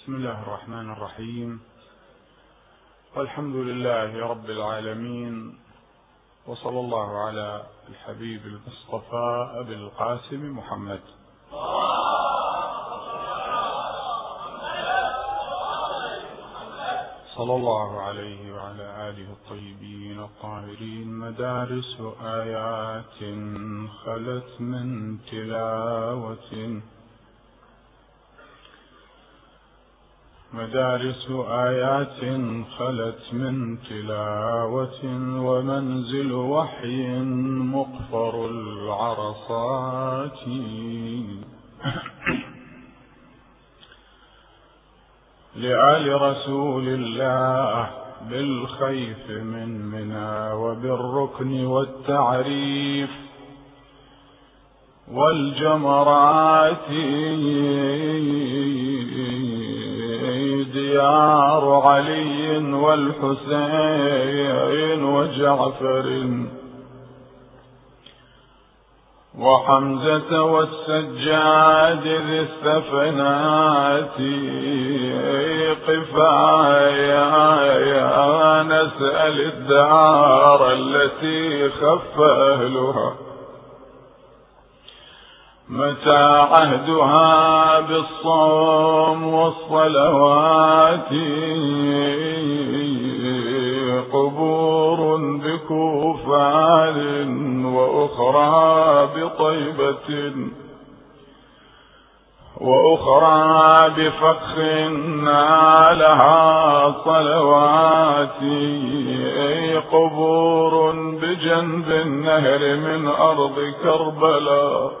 بسم الله الرحمن الرحيم. والحمد لله رب العالمين وصلى الله على الحبيب المصطفى أبي القاسم محمد. صلى الله عليه وعلى آله الطيبين الطاهرين. مدارس آيات خلت من تلاوة. مدارس آيات خلت من تلاوة ومنزل وحي مقفر العرصات. لآل رسول الله بالخيف من منى وبالركن والتعريف والجمرات. ديار علي والحسين وجعفر. وحمزة والسجاد ذي السفنات قفايا نسأل الدار التي خف أهلها. متى عهدها بالصوم والصلوات؟ قبور بكوفان وأخرى بطيبة وأخرى بفخ نالها صلوات قبور بجنب النهر من أرض كربلاء.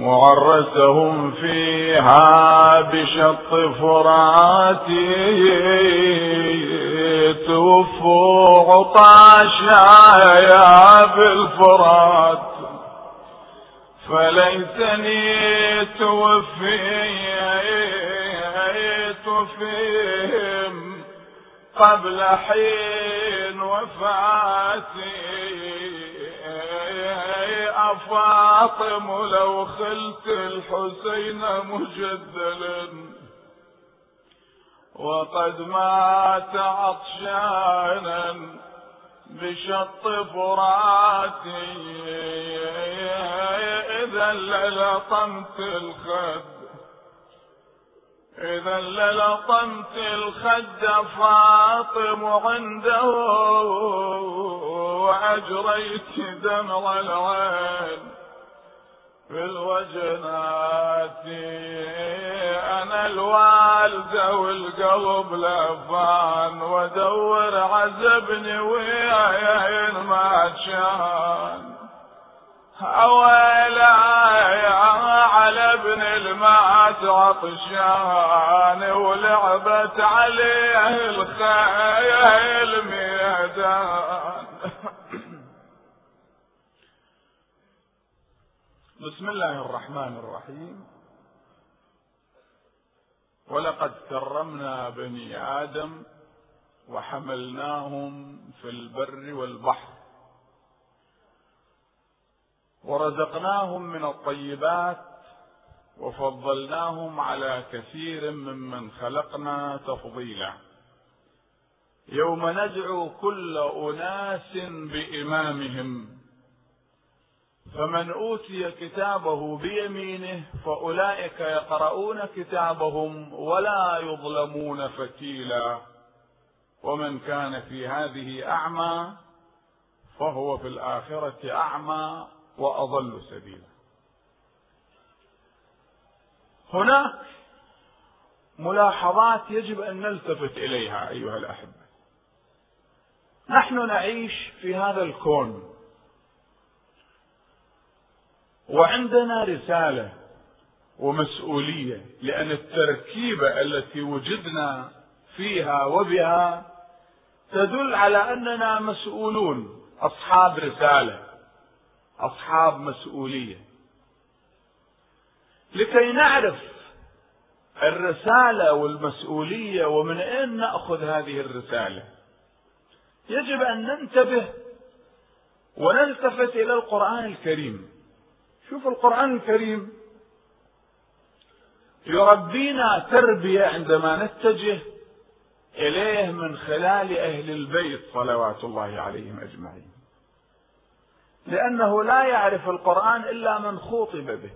معرسهم فيها بشط فراتي توفوا عطاشا يا بالفرات. فليتني توفيت فيهم قبل حين وفاتي. فاطم لو خلت الحسين مجدلا. وقد مات عطشانا بشط فراتي إذا للطمت الخد إذا للطمت الخد فاطم عنده وأجريت دمع العين في الوجنات أنا الوالدة والقلب لفان وادور عزبني وياين ما كان أويلا على ابن المات عطشان ولعبت عليه الخيل ميدان. بسم الله الرحمن الرحيم. ولقد كرمنا بني آدم وحملناهم في البر والبحر. ورزقناهم من الطيبات وفضلناهم على كثير ممن خلقنا تفضيلا. يوم ندعو كل أناس بإمامهم فمن أوتي كتابه بيمينه فأولئك يقرؤون كتابهم ولا يظلمون فتيلا. ومن كان في هذه أعمى فهو في الآخرة أعمى وأضل سبيلا. هناك ملاحظات يجب أن نلتفت إليها أيها الأحبة. نحن نعيش في هذا الكون. وعندنا رسالة ومسؤولية لأن التركيبة التي وجدنا فيها وبها تدل على أننا مسؤولون أصحاب رسالة. أصحاب مسؤولية. لكي نعرف الرسالة والمسؤولية ومن أين نأخذ هذه الرسالة. يجب أن ننتبه ونلتفت إلى القرآن الكريم. شوف القرآن الكريم. يربينا تربية عندما نتجه إليه من خلال أهل البيت صلوات الله عليهم أجمعين. لأنه لا يعرف القرآن إلا من خوطب به.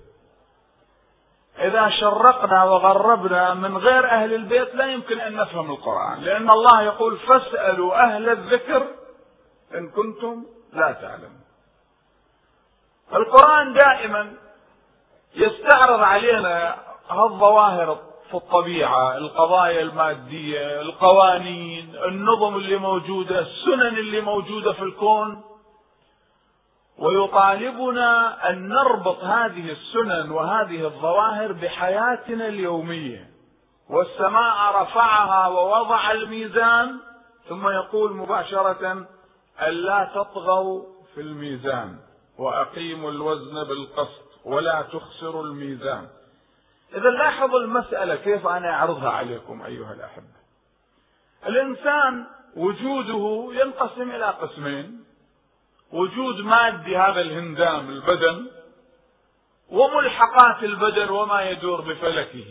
إذا شرقنا وغربنا من غير أهل البيت لا يمكن أن نفهم القرآن. لأن الله يقول فاسألوا أهل الذكر إن كنتم لا تعلمون. القرآن دائما يستعرض علينا هالظواهر في الطبيعة القضايا المادية القوانين النظم اللي موجودة السنن اللي موجودة في الكون. ويطالبنا أن نربط هذه السنن وهذه الظواهر بحياتنا اليومية. والسماء رفعها ووضع الميزان ثم يقول مباشرة الا تطغوا في الميزان وأقيموا الوزن بالقسط ولا تخسروا الميزان. إذا لاحظوا المسألة كيف أنا أعرضها عليكم أيها الأحبة؟ الإنسان وجوده ينقسم إلى قسمين. وجود مادي هذا الهندام البدن وملحقات البدن وما يدور بفلكه.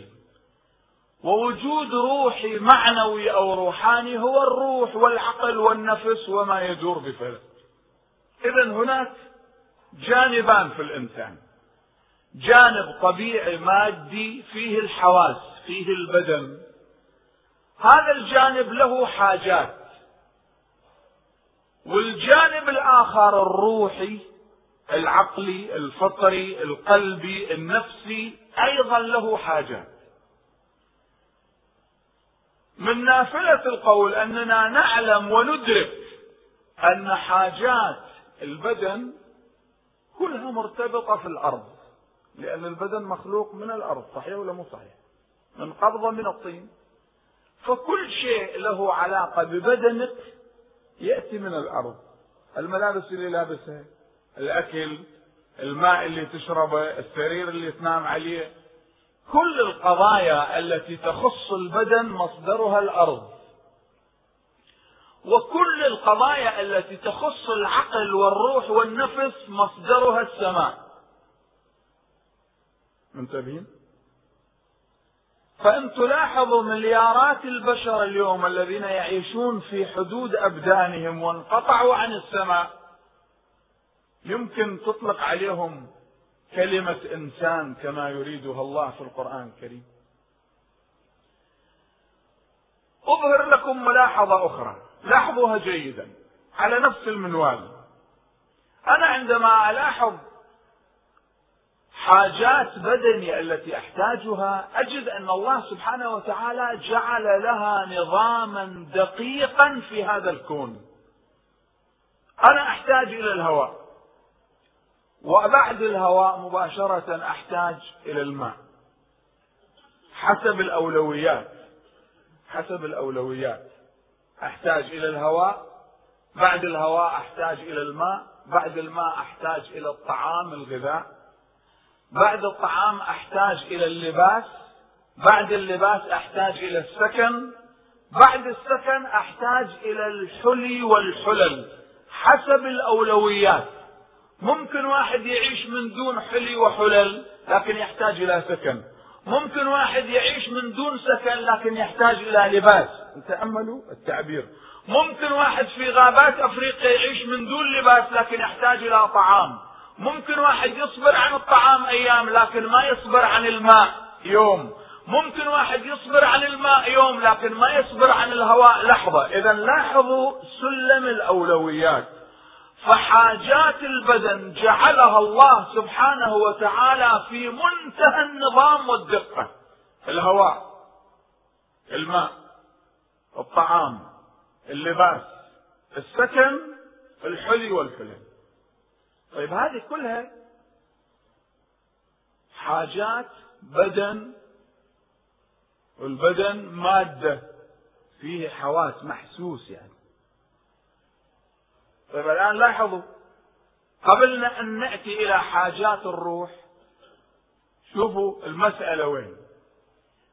ووجود روحي معنوي أو روحاني هو الروح والعقل والنفس وما يدور بفلك. اذا هناك جانبان في الإنسان. جانب طبيعي مادي فيه الحواس فيه البدن. هذا الجانب له حاجات. والجانب الآخر الروحي العقلي الفطري القلبي النفسي أيضا له حاجات من نافلة القول أننا نعلم وندرك أن حاجات البدن كلها مرتبطة في الأرض لأن البدن مخلوق من الأرض صحيح ولا مو صحيح؟ من قبضة من الطين. فكل شيء له علاقة ببدنك يأتي من الأرض. الملابس اللي لابسها الأكل الماء اللي تشربه السرير اللي تنام عليه. كل القضايا التي تخص البدن مصدرها الأرض. وكل القضايا التي تخص العقل والروح والنفس مصدرها السماء. منتبهين؟ فإن تلاحظوا مليارات البشر اليوم الذين يعيشون في حدود أبدانهم وانقطعوا عن السماء يمكن تطلق عليهم كلمة إنسان كما يريدها الله في القرآن الكريم. أظهر لكم ملاحظة أخرى لاحظوها جيدا على نفس المنوال. أنا عندما ألاحظ حاجات بدني التي أحتاجها أجد أن الله سبحانه وتعالى جعل لها نظاما دقيقا في هذا الكون. أنا أحتاج إلى الهواء وبعد الهواء مباشرة أحتاج إلى الماء. حسب الأولويات حسب الأولويات. أحتاج إلى الهواء بعد الهواء أحتاج إلى الماء بعد الماء أحتاج إلى الطعام الغذاء. بعد الطعام أحتاج إلى اللباس بعد اللباس أحتاج إلى السكن بعد السكن أحتاج إلى الحلي والحلل حسب الأولويات. ممكن واحد يعيش من دون حلي وحلل لكن يحتاج إلى سكن. ممكن واحد يعيش من دون سكن لكن يحتاج إلى لباس. تأملوا التعبير. ممكن واحد في غابات أفريقيا يعيش من دون لباس لكن يحتاج إلى طعام. ممكن واحد يصبر عن الطعام أيام لكن ما يصبر عن الماء يوم. ممكن واحد يصبر عن الماء يوم لكن ما يصبر عن الهواء. لحظة اذا لاحظوا سلم الأولويات. فحاجات البدن جعلها الله سبحانه وتعالى في منتهى النظام والدقة. الهواء الماء الطعام اللباس السكن الحلي والحلم طيب هذه كلها حاجات بدن والبدن مادة فيه حواس محسوس يعني. طيب الآن لاحظوا قبل أن نأتي إلى حاجات الروح شوفوا المسألة وين.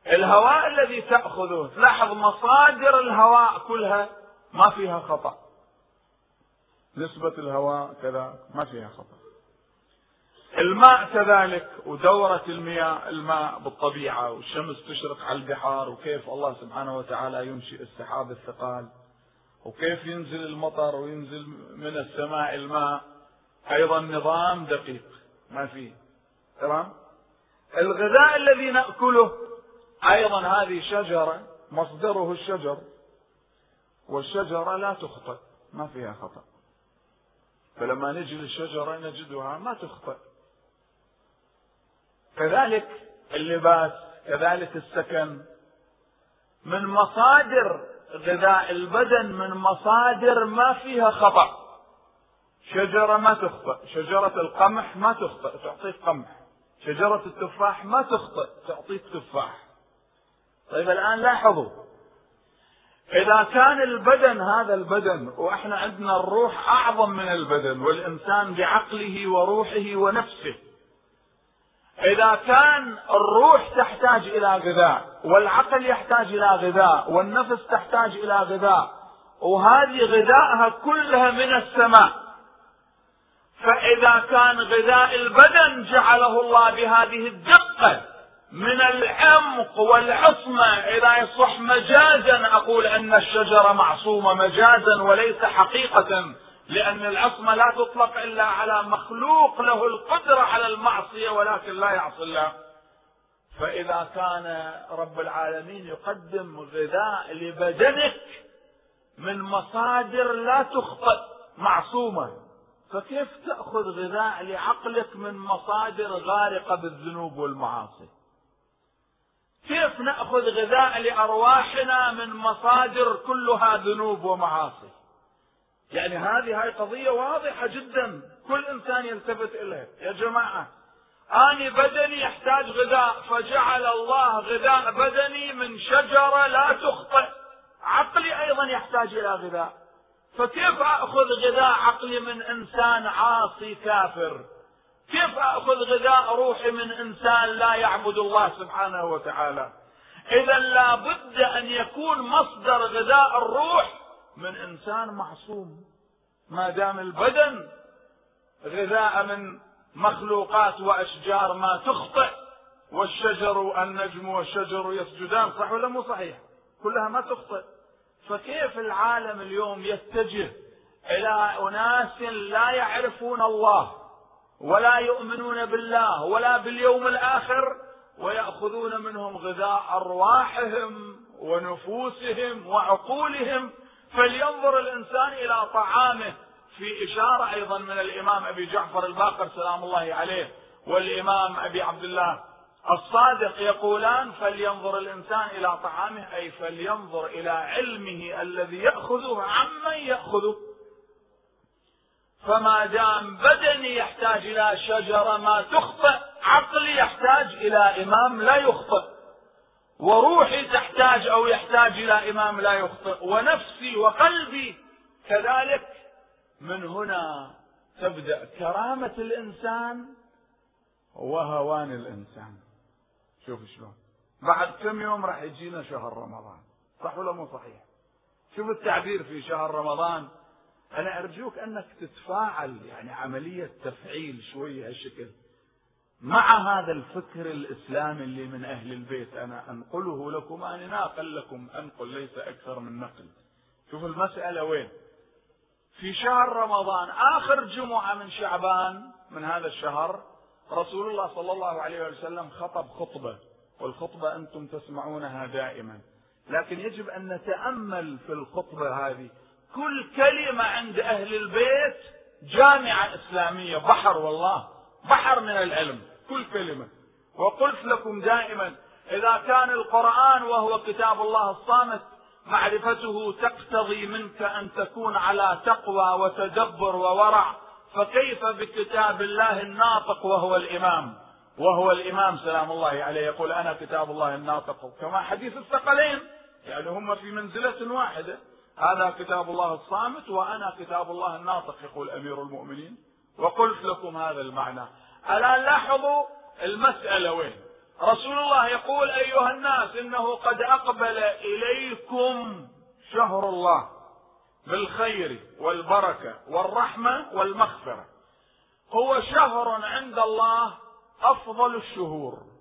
الهواء الذي تأخذه تلاحظ مصادر الهواء كلها ما فيها خطأ. نسبة الهواء كذا ما فيها خطأ الماء كذلك ودورة المياه الماء بالطبيعة والشمس تشرق على البحار وكيف الله سبحانه وتعالى ينشئ السحاب الثقال وكيف ينزل المطر وينزل من السماء الماء. أيضا نظام دقيق ما فيه. تمام؟ الغذاء الذي نأكله أيضا هذه شجرة مصدره الشجر والشجرة لا تخطئ ما فيها خطأ فلما نجي للشجرة نجدها ما تخطئ. كذلك اللباس كذلك السكن. من مصادر غذاء البدن من مصادر ما فيها خطأ. شجرة ما تخطئ. شجرة القمح ما تخطئ. تعطيك قمح. شجرة التفاح ما تخطئ. تعطيك تفاح. طيب الآن لاحظوا. إذا كان البدن هذا البدن وإحنا عندنا الروح أعظم من البدن والإنسان بعقله وروحه ونفسه. إذا كان الروح تحتاج إلى غذاء والعقل يحتاج إلى غذاء والنفس تحتاج إلى غذاء وهذه غذائها كلها من السماء. فإذا كان غذاء البدن جعله الله بهذه الدقة. من العمق والعصمة إذا يصح مجازا. أقول أن الشجرة معصومة مجازا وليس حقيقة لأن العصمة لا تطلق إلا على مخلوق له القدرة على المعصية ولكن لا يعصي الله. فإذا كان رب العالمين يقدم غذاء لبدنك من مصادر لا تخطئ معصومة فكيف تأخذ غذاء لعقلك من مصادر غارقة بالذنوب والمعاصي؟ كيف نأخذ غذاء لأرواحنا من مصادر كلها ذنوب ومعاصي؟ يعني هذه هاي قضية واضحة جدا. كل إنسان يلتفت إليها. يا جماعة أنا بدني يحتاج غذاء. فجعل الله غذاء بدني من شجرة لا تخطئ. عقلي أيضا يحتاج إلى غذاء. فكيف أخذ غذاء عقلي من إنسان عاصي كافر؟ كيف أخذ غذاء روحي من إنسان لا يعبد الله سبحانه وتعالى؟ إذا لابد أن يكون مصدر غذاء الروح من إنسان معصوم. ما دام البدن غذاء من مخلوقات وأشجار ما تخطئ والشجر النجم والشجر يسجدان صح ولا مو صحيح؟ كلها ما تخطئ. فكيف العالم اليوم يتجه إلى أناس لا يعرفون الله؟ ولا يؤمنون بالله ولا باليوم الآخر ويأخذون منهم غذاء أرواحهم ونفوسهم وعقولهم. فلينظر الإنسان إلى طعامه. في إشارة أيضا من الإمام أبي جعفر الباقر سلام الله عليه والإمام أبي عبد الله الصادق يقولان فلينظر الإنسان إلى طعامه أي فلينظر إلى علمه الذي يأخذه عمن يأخذه. فما دام بدني يحتاج إلى شجرة ما تخطئ عقلي يحتاج إلى إمام لا يخطئ وروحي تحتاج أو يحتاج إلى إمام لا يخطئ ونفسي وقلبي كذلك. من هنا تبدأ كرامة الإنسان وهوان الإنسان. شوف شلون. بعد كم يوم راح يجينا شهر رمضان. صح ولا مو صحيح؟ شوف التعبير في شهر رمضان. أنا أرجوك أنك تتفاعل يعني عملية تفعيل شوية هالشكل. مع هذا الفكر الإسلامي اللي من أهل البيت أنا أنقله لكم أنا ناقل لكم أنقل ليس أكثر من نقل. شوف المسألة وين. في شهر رمضان آخر جمعة من شعبان من هذا الشهر رسول الله صلى الله عليه وسلم خطب خطبة والخطبة أنتم تسمعونها دائما. لكن يجب أن نتأمل في الخطبة هذه. كل كلمة عند أهل البيت جامعة إسلامية. بحر والله. بحر من العلم. كل كلمة. وقلت لكم دائما إذا كان القرآن وهو كتاب الله الصامت معرفته تقتضي منك أن تكون على تقوى وتدبر وورع. فكيف بكتاب الله الناطق وهو الإمام؟ وهو الإمام سلام الله عليه يقول أنا كتاب الله الناطق. كما حديث الثقلين يعني هم في منزلة واحدة. هذا كتاب الله الصامت وأنا كتاب الله الناطق يقول أمير المؤمنين. وقلت لكم هذا المعنى. ألا لاحظوا المسألة وين؟ رسول الله يقول أيها الناس إنه قد أقبل إليكم شهر الله بالخير والبركة والرحمة والمغفرة. هو شهر عند الله أفضل الشهور.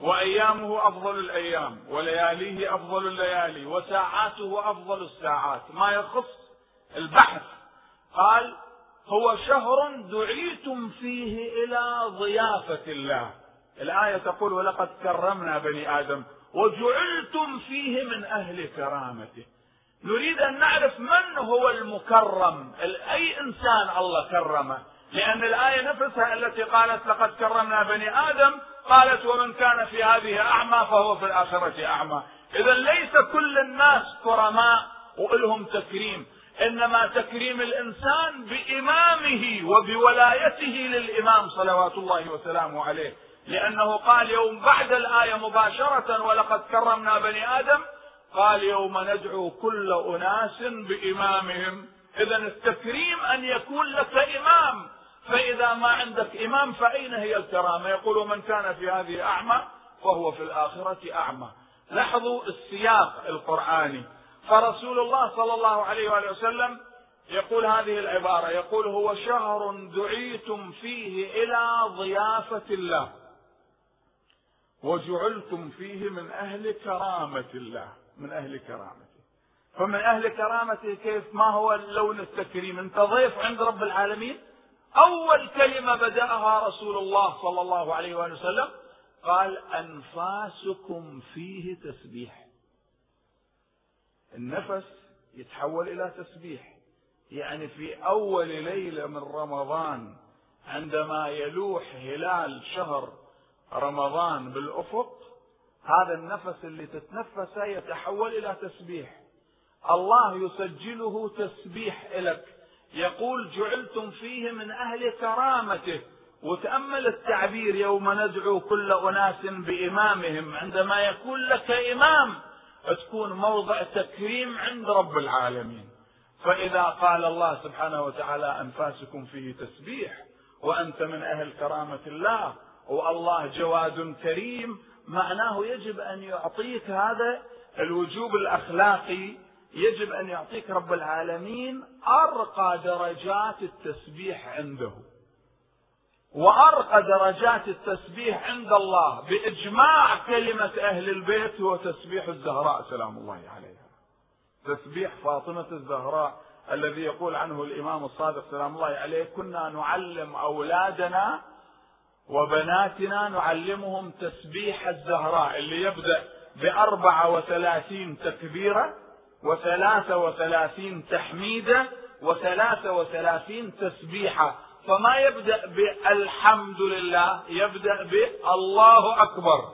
وأيامه أفضل الأيام ولياليه أفضل الليالي وساعاته أفضل الساعات. ما يخص البحث. قال هو شهر دعيتم فيه إلى ضيافة الله. الآية تقول ولقد كرمنا بني آدم وجعلتم فيه من أهل كرامته. نريد أن نعرف من هو المكرم اي إنسان الله كرمه. لأن الآية نفسها التي قالت لقد كرمنا بني آدم قالت ومن كان في هذه أعمى فهو في الآخرة أعمى. اذا ليس كل الناس كرماء ولهم تكريم. إنما تكريم الإنسان بإمامه وبولايته للإمام صلوات الله وسلامه عليه. لأنه قال يوم بعد الآية مباشرة ولقد كرمنا بني آدم قال يوم ندعو كل أناس بإمامهم. اذا التكريم أن يكون لك إمام. فإذا ما عندك إمام فأين هي الكرامة؟ يقول من كان في هذه أعمى فهو في الآخرة أعمى. لاحظوا السياق القرآني. فرسول الله صلى الله عليه وآله وسلم يقول هذه العبارة يقول هو شهر دعيتم فيه إلى ضيافة الله وجعلتم فيه من أهل كرامة الله من أهل كرامته. فمن أهل كرامته كيف؟ ما هو اللون التكريم؟ أنت ضيف عند رب العالمين؟ أول كلمة بدأها رسول الله صلى الله عليه وآله وسلم قال أنفاسكم فيه تسبيح. النفس يتحول إلى تسبيح. يعني في أول ليلة من رمضان عندما يلوح هلال شهر رمضان بالأفق هذا النفس اللي تتنفسه يتحول إلى تسبيح. الله يسجله تسبيح لك يقول جعلتم فيه من أهل كرامته وتأمل التعبير يوم ندعو كل أناس بإمامهم عندما يكون لك إمام تكون موضع تكريم عند رب العالمين. فإذا قال الله سبحانه وتعالى أنفاسكم فيه تسبيح وأنت من أهل كرامة الله والله جواد كريم معناه يجب أن يعطيك هذا الوجوب الأخلاقي يجب أن يعطيك رب العالمين أرقى درجات التسبيح عنده. وأرقى درجات التسبيح عند الله بإجماع كلمة أهل البيت هو تسبيح الزهراء سلام الله عليها. تسبيح فاطمة الزهراء الذي يقول عنه الإمام الصادق سلام الله عليه كنا نعلم أولادنا وبناتنا نعلمهم تسبيح الزهراء اللي يبدأ بأربعة وثلاثين تكبيرة. وثلاثة وثلاثين تحميدة وثلاثة وثلاثين تسبيحة. فما يبدأ بالحمد لله يبدأ بالله أكبر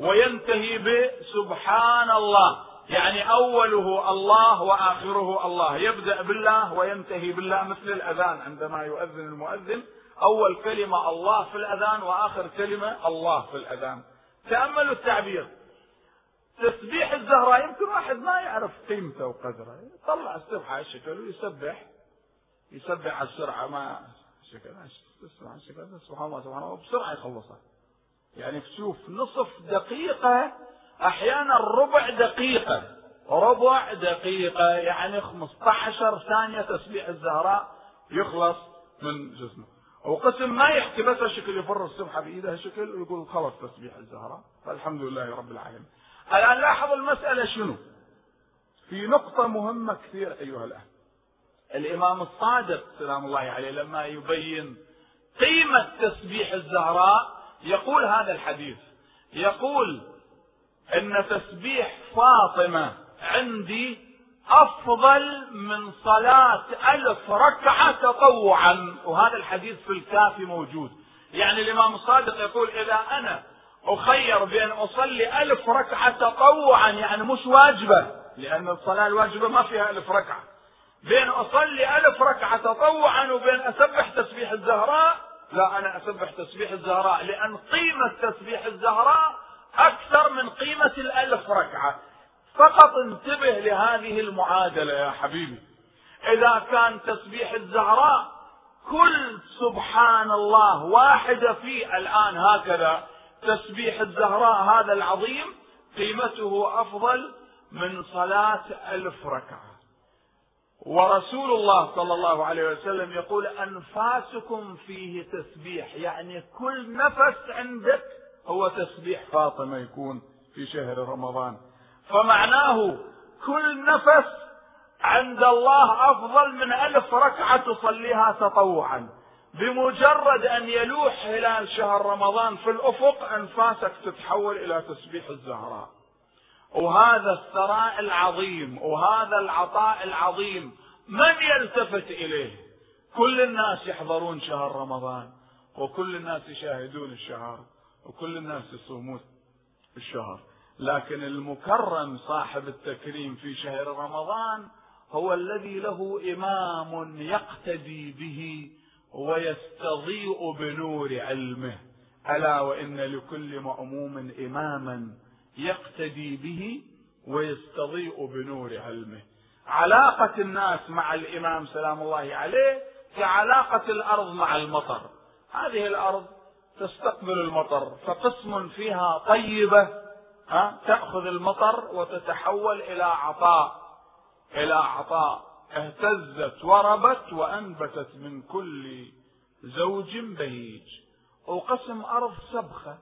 وينتهي بسبحان الله. يعني أوله الله وآخره الله. يبدأ بالله وينتهي بالله مثل الأذان عندما يؤذن المؤذن. أول كلمة الله في الأذان وآخر كلمة الله في الأذان. تأملوا التعبير. تسبيح الزهراء يمكن واحد ما يعرف قيمته وقدره. يطلع السبحة على الشكل ويسبح يسبح على السرعة ما شكل تسمع الشكل سبحان الله سبحان الله بسرعة يخلصها. يعني تشوف نصف دقيقة أحيانا ربع دقيقة ربع دقيقة يعني 15 ثانية تسبيح الزهراء يخلص من جسمه. وقسم ما يحكي بس شكل يفر السبحة بإيده شكل ويقول خلص تسبيح الزهراء فالحمد لله رب العالمين. الآن لاحظ المسألة شنو؟ في نقطة مهمة كثير أيها الأهل الإمام الصادق سلام الله عليه لما يبين قيمة تسبيح الزهراء يقول هذا الحديث. يقول إن تسبيح فاطمة عندي أفضل من صلاة ألف ركعة تطوعا وهذا الحديث في الكافي موجود. يعني الإمام الصادق يقول إذا أنا أخير بأن أصلي ألف ركعة تطوعا يعني مش واجبة لأن الصلاة الواجبة ما فيها ألف ركعة. بين أصلي ألف ركعة تطوعا وبين أسبح تسبيح الزهراء لا أنا أسبح تسبيح الزهراء لأن قيمة تسبيح الزهراء أكثر من قيمة الألف ركعة. فقط انتبه لهذه المعادلة يا حبيبي. إذا كان تسبيح الزهراء كل سبحان الله واحدة في الآن هكذا تسبيح الزهراء هذا العظيم قيمته أفضل من صلاة ألف ركعة. ورسول الله صلى الله عليه وسلم يقول أنفاسكم فيه تسبيح يعني كل نفس عندك هو تسبيح. فاطمة يكون في شهر رمضان. فمعناه كل نفس عند الله أفضل من ألف ركعة تصليها تطوعا. بمجرد أن يلوح هلال شهر رمضان في الأفق أنفاسك تتحول إلى تسبيح الزهراء. وهذا الثراء العظيم وهذا العطاء العظيم من يلتفت إليه؟ كل الناس يحضرون شهر رمضان وكل الناس يشاهدون الشهر وكل الناس يصومون الشهر. لكن المكرم صاحب التكريم في شهر رمضان هو الذي له إمام يقتدي به ويستضيء بنور علمه. ألا وإن لكل مأموم إماما يقتدي به ويستضيء بنور علمه. علاقة الناس مع الإمام سلام الله عليه كعلاقة الأرض مع المطر. هذه الأرض تستقبل المطر فقسم فيها طيبة ها تأخذ المطر وتتحول إلى عطاء إلى عطاء. اهتزت وربت وأنبتت من كل زوج بهيج. وقسم أرض سبخة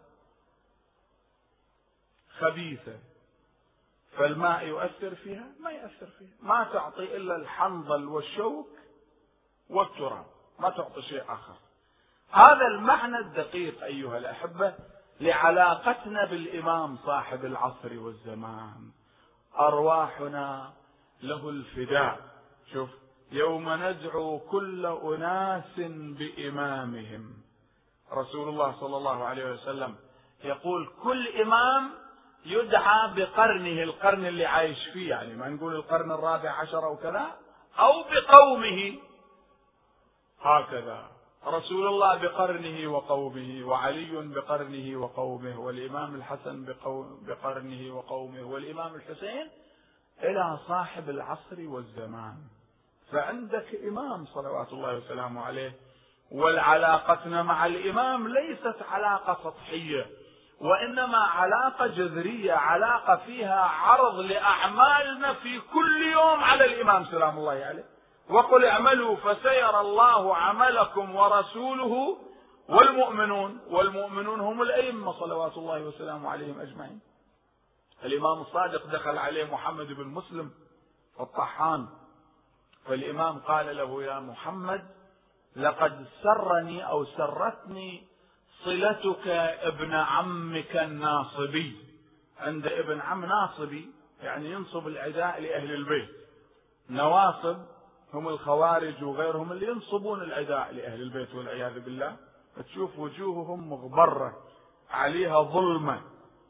خبيثة. فالماء يؤثر فيها؟ ما يؤثر فيها. ما تعطي إلا الحنظل والشوك والتراب. ما تعطي شيء آخر. هذا المعنى الدقيق أيها الأحبة لعلاقتنا بالإمام صاحب العصر والزمان. أرواحنا له الفداء. شوف يوم ندعو كل أناس بإمامهم. رسول الله صلى الله عليه وسلم يقول كل إمام يدعى بقرنه القرن اللي عايش فيه يعني ما نقول القرن الرابع عشر أو كذا أو بقومه. هكذا. رسول الله بقرنه وقومه وعلي بقرنه وقومه والإمام الحسن بقرنه وقومه والإمام الحسين إلى صاحب العصر والزمان. فعندك إمام صلوات الله وسلامه عليه. والعلاقتنا مع الإمام ليست علاقة سطحية وإنما علاقة جذرية علاقة فيها عرض لأعمالنا في كل يوم على الإمام سلام الله عليه. وقل اعملوا فسيرى الله عملكم ورسوله والمؤمنون والمؤمنون هم الأئمة صلوات الله وسلامه عليهم أجمعين. الإمام الصادق دخل عليه محمد بن مسلم الطحان. فالإمام قال له يا محمد لقد سرني أو سرتني صلتك ابن عمك الناصبي. عند ابن عم ناصبي يعني ينصب العداء لأهل البيت. نواصب هم الخوارج وغيرهم اللي ينصبون العداء لأهل البيت والعياذ بالله. تشوف وجوههم مغبرة عليها ظلمة.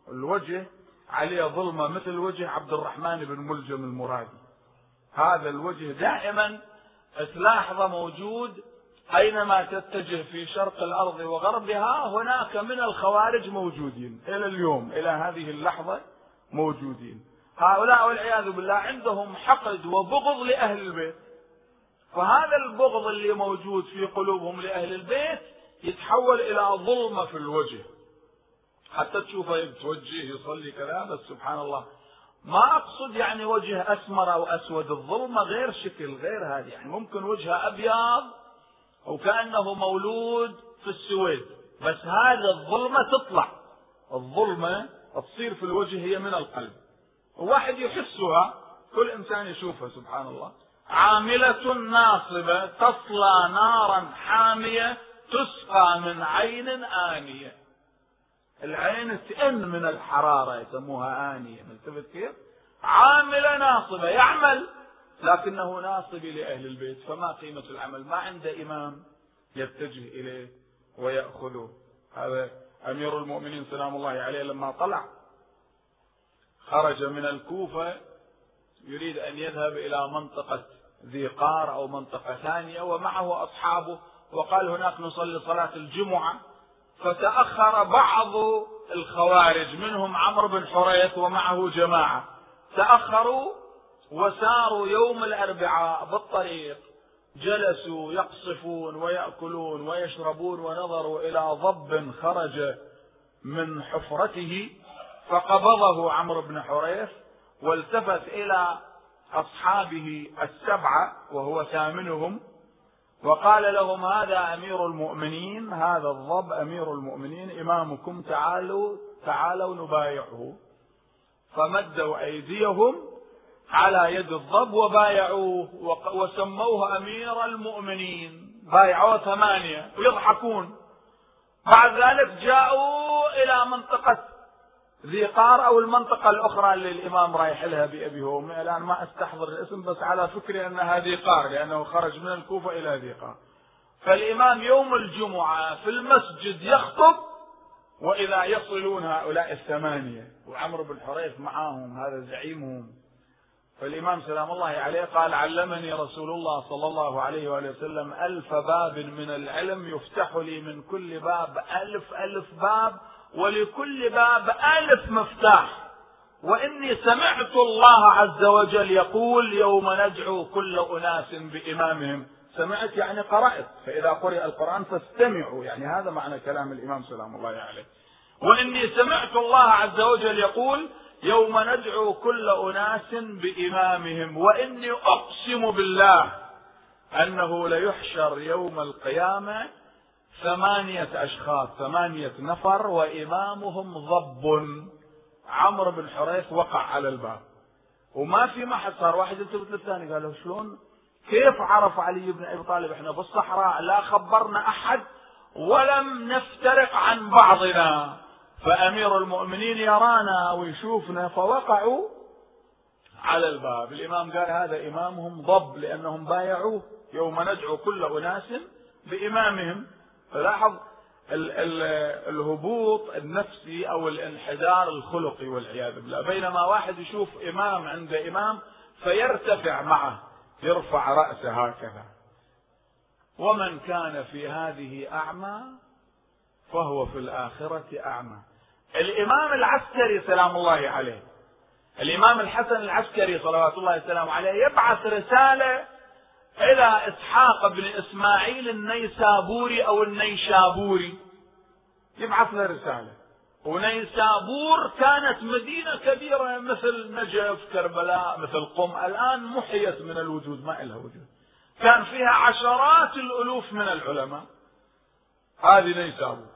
الوجه عليها ظلمة مثل وجه عبد الرحمن بن ملجم المرادي. هذا الوجه دائما تلاحظه موجود أينما تتجه في شرق الأرض وغربها هناك من الخوارج موجودين. إلى اليوم إلى هذه اللحظة موجودين. هؤلاء والعياذ بالله عندهم حقد وبغض لأهل البيت. فهذا البغض اللي موجود في قلوبهم لأهل البيت يتحول إلى ظلمة في الوجه. حتى تشوفه يتوجه يصلي كذا بس سبحان الله. ما أقصد يعني وجه أسمر أو أسود الظلمة غير شكل غير هذه. يعني ممكن وجهه أبيض وكأنه مولود في السويد. بس هذا الظلمة تطلع. الظلمة تصير في الوجه هي من القلب. واحد يحسها كل إنسان يشوفها سبحان الله. عاملة ناصبة تصلى نارا حامية تسقى من عين آنية. العين تئن من الحرارة يسموها آنية. ملتفت كيف عاملة ناصبة يعمل. لكنه ناصب لأهل البيت فما قيمة العمل. ما عنده إمام يتجه إليه ويأخذه. هذا أمير المؤمنين سلام الله عليه لما طلع. خرج من الكوفة يريد أن يذهب إلى منطقة ذي قار أو منطقة ثانية ومعه أصحابه. وقال هناك نصلي صلاة الجمعة. فتأخر بعض الخوارج منهم عمرو بن حريث ومعه جماعة. تأخروا وساروا يوم الأربعاء بالطريق جلسوا يقصفون ويأكلون ويشربون ونظروا إلى ضب خرج من حفرته فقبضه عمرو بن حريث والتفت إلى أصحابه السبعة وهو ثامنهم وقال لهم هذا أمير المؤمنين هذا الضب أمير المؤمنين إمامكم تعالوا تعالوا نبايعه. فمدوا أيديهم على يد الضب وبايعوه وسموه أمير المؤمنين. بايعوه ثمانية ويضحكون بعد ذلك جاءوا إلى منطقة ذي قار أو المنطقة الأخرى اللي الإمام رايح لها بأبي وأمي الآن ما أستحضر الاسم بس على فكري أنها ذي قار لأنه خرج من الكوفة إلى ذي قار. فالإمام يوم الجمعة في المسجد يخطب وإذا يصلون هؤلاء الثمانية وعمرو بن حريث معهم هذا زعيمهم. فالإمام سلام الله عليه قال علمني رسول الله صلى الله عليه وآله وسلم ألف باب من العلم يفتح لي من كل باب ألف ألف باب ولكل باب ألف مفتاح. وإني سمعت الله عز وجل يقول يوم ندعو كل أناس بإمامهم. سمعت يعني قرأت. فإذا قرئ القرآن فاستمعوا. يعني هذا معنى كلام الإمام سلام الله عليه. وإني سمعت الله عز وجل يقول يوم ندعو كل أناس بإمامهم. وإني أقسم بالله أنه ليحشر يوم القيامة ثمانية أشخاص ثمانية نفر وإمامهم ضب. عمرو بن حريث وقع على الباب. وما في محد صار. واحد يلتفت للثاني قال له شلون؟ كيف عرف علي بن أبي طالب إحنا بالصحراء؟ لا خبرنا أحد ولم نفترق عن بعضنا. فأمير المؤمنين يرانا ويشوفنا فوقعوا على الباب. الإمام قال هذا إمامهم ضب لأنهم بايعوه. يوم ندعو كل أناس بإمامهم. ال الهبوط النفسي أو الانحدار الخلقي والعياذ بالله. بينما واحد يشوف إمام عند إمام فيرتفع معه يرفع رأسه هكذا. ومن كان في هذه أعمى فهو في الآخرة أعمى. الإمام العسكري سلام الله عليه الإمام الحسن العسكري صلوات الله وسلامه عليه يبعث رسالة إلى إسحاق بن إسماعيل النيسابوري أو النيشابوري. يبعث له رسالة. ونيسابور كانت مدينة كبيرة مثل نجف كربلاء مثل قم. الآن محيت من الوجود ما لها وجود. كان فيها عشرات الألوف من العلماء. هذه نيسابور.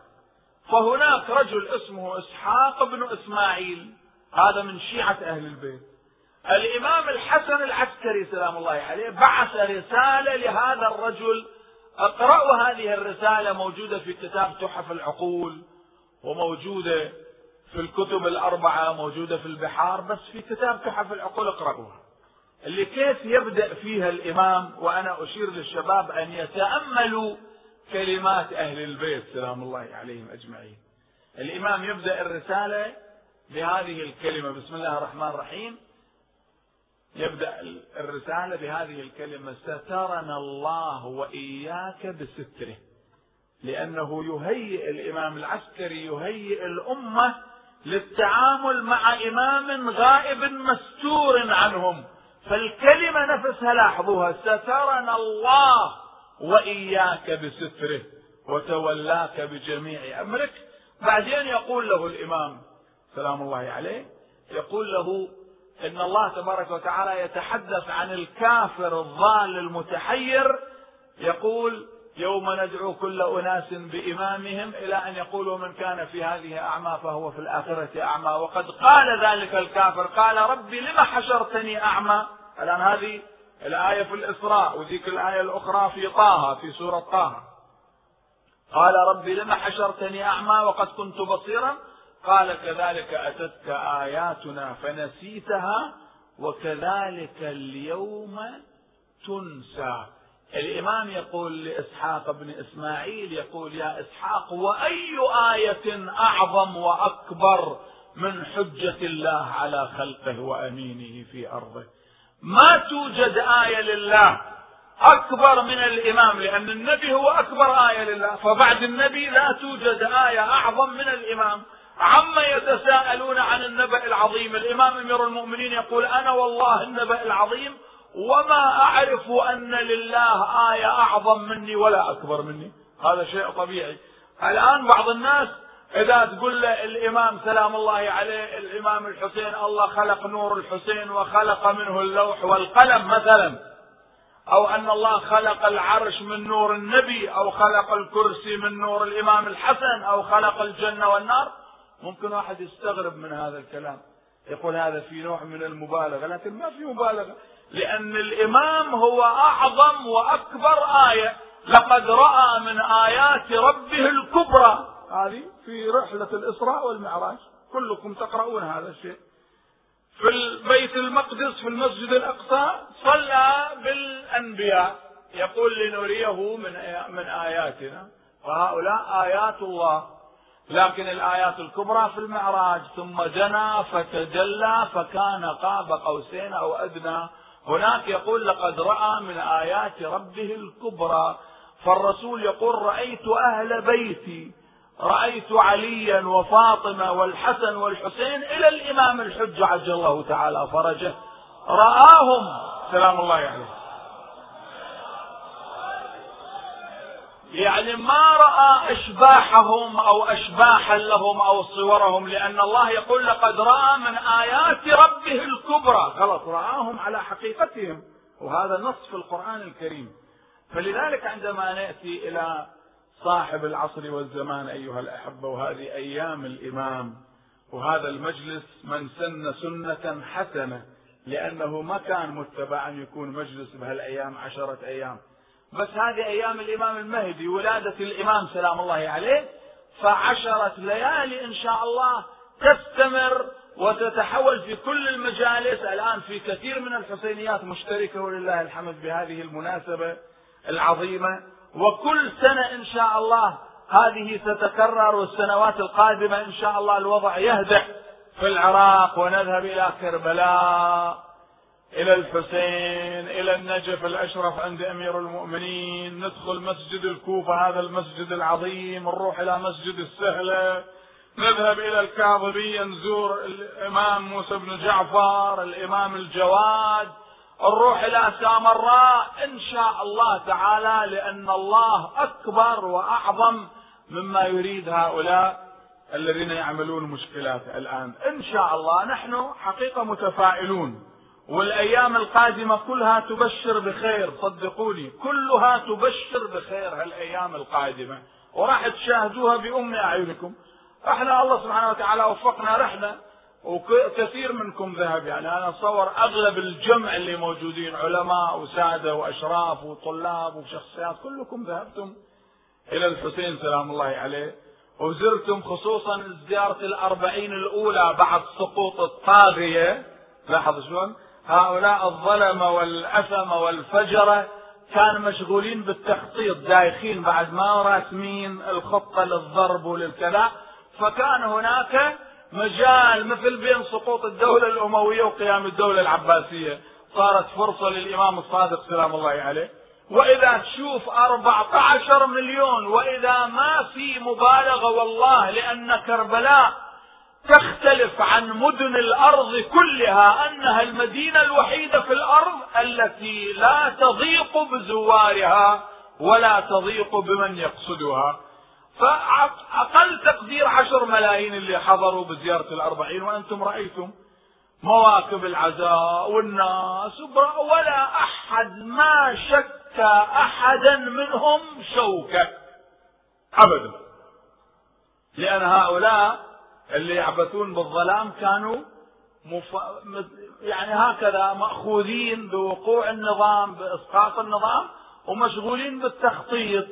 فهناك رجل اسمه إسحاق بن إسماعيل. هذا من شيعة أهل البيت. الإمام الحسن العسكري سلام الله عليه بعث رسالة لهذا الرجل. اقرأوا هذه الرسالة موجودة في كتاب تحف العقول وموجودة في الكتب الأربعة موجودة في البحار بس في كتاب تحف العقول اقرأوها. اللي كيف يبدأ فيها الإمام وأنا أشير للشباب أن يتأملوا كلمات أهل البيت سلام الله عليهم أجمعين. الإمام يبدأ الرسالة بهذه الكلمة. بسم الله الرحمن الرحيم. يبدأ الرسالة بهذه الكلمة سترنا الله وإياك بستره. لأنه يهيئ الإمام العسكري يهيئ الأمة للتعامل مع إمام غائب مستور عنهم. فالكلمة نفسها لاحظوها سترنا الله وإياك بستره وتولاك بجميع أمرك. بعدين يقول له الإمام سلام الله عليه يقول له إن الله تبارك وتعالى يتحدث عن الكافر الضال المتحير يقول يوم ندعو كل أناس بإمامهم إلى أن يقولوا من كان في هذه أعمى فهو في الآخرة أعمى. وقد قال ذلك الكافر قال ربي لم حشرتني أعمى؟ الآن هذه الآية في الإسراء وذيك الآية الأخرى في طه في سورة طه. قال ربي لم حشرتني أعمى وقد كنت بصيرا؟ قال كذلك أتتك آياتنا فنسيتها وكذلك اليوم تنسى. الإمام يقول لإسحاق بن إسماعيل يقول يا إسحاق وأي آية أعظم وأكبر من حجة الله على خلقه وأمينه في أرضه؟ ما توجد آية لله أكبر من الإمام لأن النبي هو أكبر آية لله فبعد النبي لا توجد آية أعظم من الإمام. عما يتساءلون عن النبأ العظيم. الإمام أمير المؤمنين يقول أنا والله النبأ العظيم وما أعرف أن لله آية أعظم مني ولا أكبر مني. هذا شيء طبيعي. الآن بعض الناس إذا تقول له الإمام سلام الله عليه الإمام الحسين الله خلق نور الحسين وخلق منه اللوح والقلم مثلا. أو أن الله خلق العرش من نور النبي أو خلق الكرسي من نور الإمام الحسن أو خلق الجنة والنار. ممكن واحد يستغرب من هذا الكلام. يقول هذا في نوع من المبالغة لكن ما في مبالغة. لأن الإمام هو أعظم وأكبر آية. لقد رأى من آيات ربه الكبرى. هذه في رحلة الإسراء والمعراج. كلكم تقرؤون هذا الشيء. في البيت المقدس في المسجد الأقصى صلى بالأنبياء. يقول لنريه من من آياتنا. وهؤلاء آيات الله. لكن الآيات الكبرى في المعراج ثم جنى فتجلى فكان قاب قوسين أو أدنى. هناك يقول لقد رأى من آيات ربه الكبرى فالرسول يقول رأيت أهل بيتي رأيت عليا وفاطمة والحسن والحسين إلى الإمام الحج عجل الله تعالى فرجه. رآهم. سلام الله عليه يعني ما رأى أشباحهم أو أشباحا لهم أو صورهم لأن الله يقول لقد رأى من آيات ربه الكبرى. خلاص رآهم على حقيقتهم. وهذا نص في القرآن الكريم. فلذلك عندما نأتي إلى صاحب العصر والزمان أيها الأحبة وهذه أيام الإمام وهذا المجلس من سن سنة حسنة لأنه ما كان متبع أن يكون مجلس بهالأيام عشرة أيام. بس هذه أيام الإمام المهدي ولادة الإمام سلام الله عليه. فعشرة ليالي إن شاء الله تستمر وتتحول في كل المجالس. الآن في كثير من الحسينيات مشتركة ولله الحمد بهذه المناسبة العظيمة. وكل سنة إن شاء الله هذه تتكرر والسنوات القادمة إن شاء الله الوضع يهدأ في العراق ونذهب إلى كربلاء. إلى الحسين إلى النجف الأشرف عند أمير المؤمنين. ندخل مسجد الكوفة هذا المسجد العظيم نروح إلى مسجد السهلة. نذهب إلى الكاظمية نزور الإمام موسى بن جعفر الإمام الجواد. نروح إلى سامراء إن شاء الله تعالى لأن الله أكبر وأعظم مما يريد هؤلاء الذين يعملون مشكلات الآن. إن شاء الله نحن حقيقة متفائلون. والأيام القادمة كلها تبشر بخير صدقوني كلها تبشر بخير هالأيام القادمة. وراح تشاهدوها بأم أعينكم. إحنا الله سبحانه وتعالى وفقنا رحلة وكثير منكم ذهب. يعني أنا اتصور أغلب الجمع اللي موجودين علماء وسادة وأشراف وطلاب وشخصيات كلكم ذهبتم إلى الحسين سلام الله عليه. وزرتم خصوصا زيارة الأربعين الأولى بعد سقوط الطاغية. لاحظ شلون؟ هؤلاء الظلمة والأثمة والفجرة كانوا مشغولين بالتخطيط دايخين بعد ما راسمين الخطة للضرب وللكذا. فكان هناك مجال مثل بين سقوط الدولة الأموية وقيام الدولة العباسية. صارت فرصة للإمام الصادق سلام الله عليه. وإذا تشوف 14 مليون وإذا ما في مبالغة والله لأن كربلاء تختلف عن مدن الأرض كلها أنها المدينة الوحيدة في الأرض التي لا تضيق بزوارها ولا تضيق بمن يقصدها. فأقل تقدير عشر ملايين اللي حضروا بزيارة الأربعين وأنتم رأيتم مواكب العزاء والناس ولا أحد ما شك أحدا منهم شوكة. أبدا. لأن هؤلاء اللي يعبثون بالظلام كانوا مف... يعني هكذا مأخوذين بوقوع النظام بإسقاط النظام ومشغولين بالتخطيط.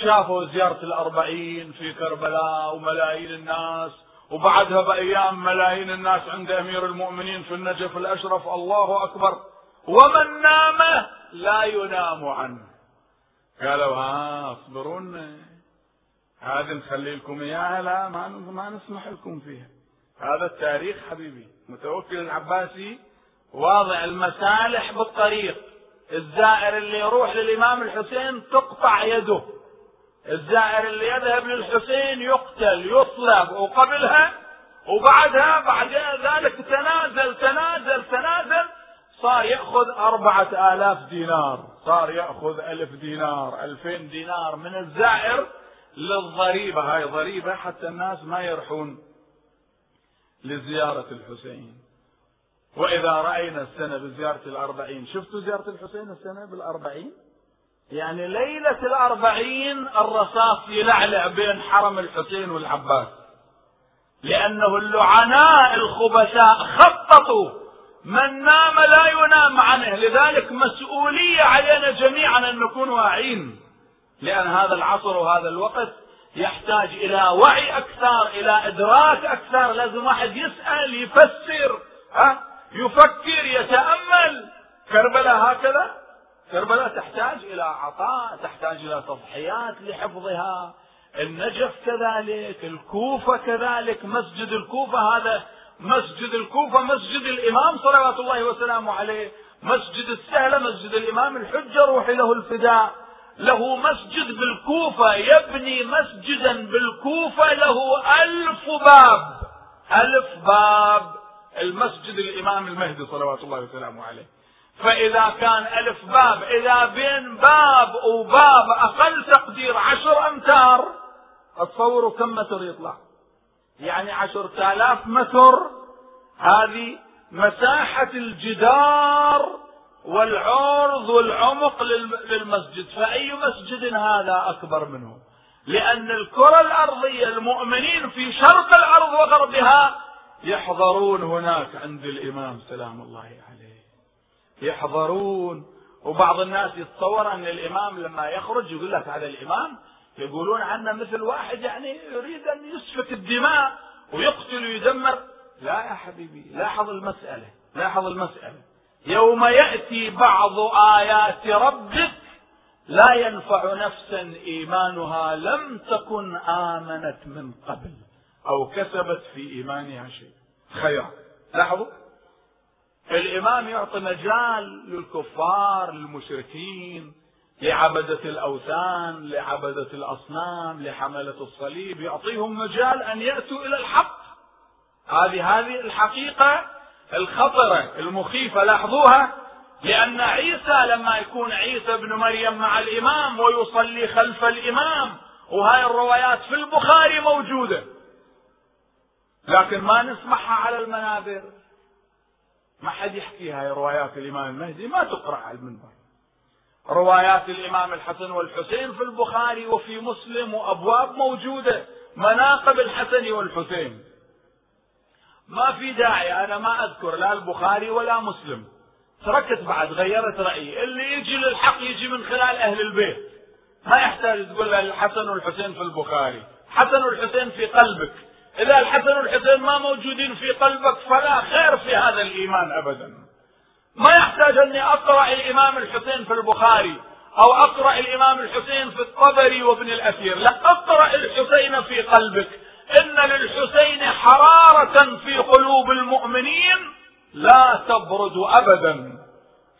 شافوا زيارة الأربعين في كربلاء وملايين الناس وبعدها بأيام ملايين الناس عند أمير المؤمنين في النجف الأشرف الله أكبر. ومن نام لا ينام عنه. قالوا ها اصبرون هذه نخلي لكم إياها لا ما ما نسمح لكم فيها. هذا التاريخ حبيبي متوكل العباسي واضع المسالح بالطريق. الزائر اللي يروح للإمام الحسين تقطع يده. الزائر اللي يذهب للحسين يقتل يصلب وقبلها وبعدها بعد ذلك تنازل تنازل تنازل. صار يأخذ أربعة آلاف دينار صار يأخذ ألف دينار ألفين دينار من الزائر. للضريبة هاي ضريبة حتى الناس ما يرحون لزيارة الحسين. وإذا رأينا السنة بزيارة الأربعين شفتوا زيارة الحسين السنة بالأربعين؟ يعني ليلة الأربعين الرصاص يلعلع بين حرم الحسين والعباس لأنه اللعناء الخبثاء خططوا من نام لا ينام عنه لذلك مسؤولية علينا جميعا أن نكون واعين. لأن هذا العصر وهذا الوقت يحتاج إلى وعي أكثر إلى إدراك أكثر. لازم واحد يسأل يفسر ها؟ يفكر يتأمل. كربلاء هكذا؟ كربلاء تحتاج إلى عطاء تحتاج إلى تضحيات لحفظها. النجف كذلك الكوفة كذلك مسجد الكوفة هذا مسجد الكوفة مسجد الإمام صلوات الله وسلامه عليه. مسجد السهلة مسجد الإمام الحجة روحي له الفداء. له مسجد بالكوفة يبني مسجدا بالكوفة له ألف باب. ألف باب. المسجد الإمام المهدي صلوات الله وسلامه عليه. فإذا كان ألف باب إذا بين باب وباب أقل تقدير عشر أمتار تصوروا كم متر يطلع؟ يعني عشرة آلاف متر. هذه مساحة الجدار والعرض والعمق للمسجد فأي مسجد هذا أكبر منه؟ لأن الكرة الأرضية المؤمنين في شرق الأرض وغربها يحضرون هناك عند الإمام سلام الله عليه. يحضرون وبعض الناس يتصور أن الإمام لما يخرج يقول لك هذا الإمام يقولون عنه مثل واحد يعني يريد أن يسفك الدماء ويقتل ويدمر. لا يا حبيبي لاحظ المسألة لاحظ المسألة. يوم يأتي بعض آيات ربك لا ينفع نفسا إيمانها لم تكن آمنت من قبل أو كسبت في إيمانها شيء. خيرا لاحظوا؟ الإمام يعطي مجال للكفار للمشركين لعبدة الأوثان لعبدة الأصنام لحملة الصليب يعطيهم مجال أن يأتوا إلى الحق. هذه هذه الحقيقة الخطرة المخيفة لاحظوها لأن عيسى لما يكون عيسى ابن مريم مع الإمام ويصلي خلف الإمام وهاي الروايات في البخاري موجودة. لكن ما نسمعها على المنابر. ما حد يحكي هاي روايات الإمام المهدي ما تقرأ على المنبر. روايات الإمام الحسن والحسين في البخاري وفي مسلم وأبواب موجودة. مناقب الحسن والحسين. ما في داعي أنا ما أذكر لا البخاري ولا مسلم. تركت بعد غيرت رأيي. اللي يجي للحق يجي من خلال أهل البيت. ما يحتاج تقول الحسن والحسين في البخاري. حسن والحسين في قلبك. إذا الحسن والحسين ما موجودين في قلبك فلا خير في هذا الإيمان أبدا. ما يحتاج أني أقرأ الإمام الحسين في البخاري أو أقرأ الإمام الحسين في الطبري وابن الأثير. لا أقرأ الحسين في قلبك. إن للحسين حرارة في قلوب المؤمنين لا تبرد أبدا.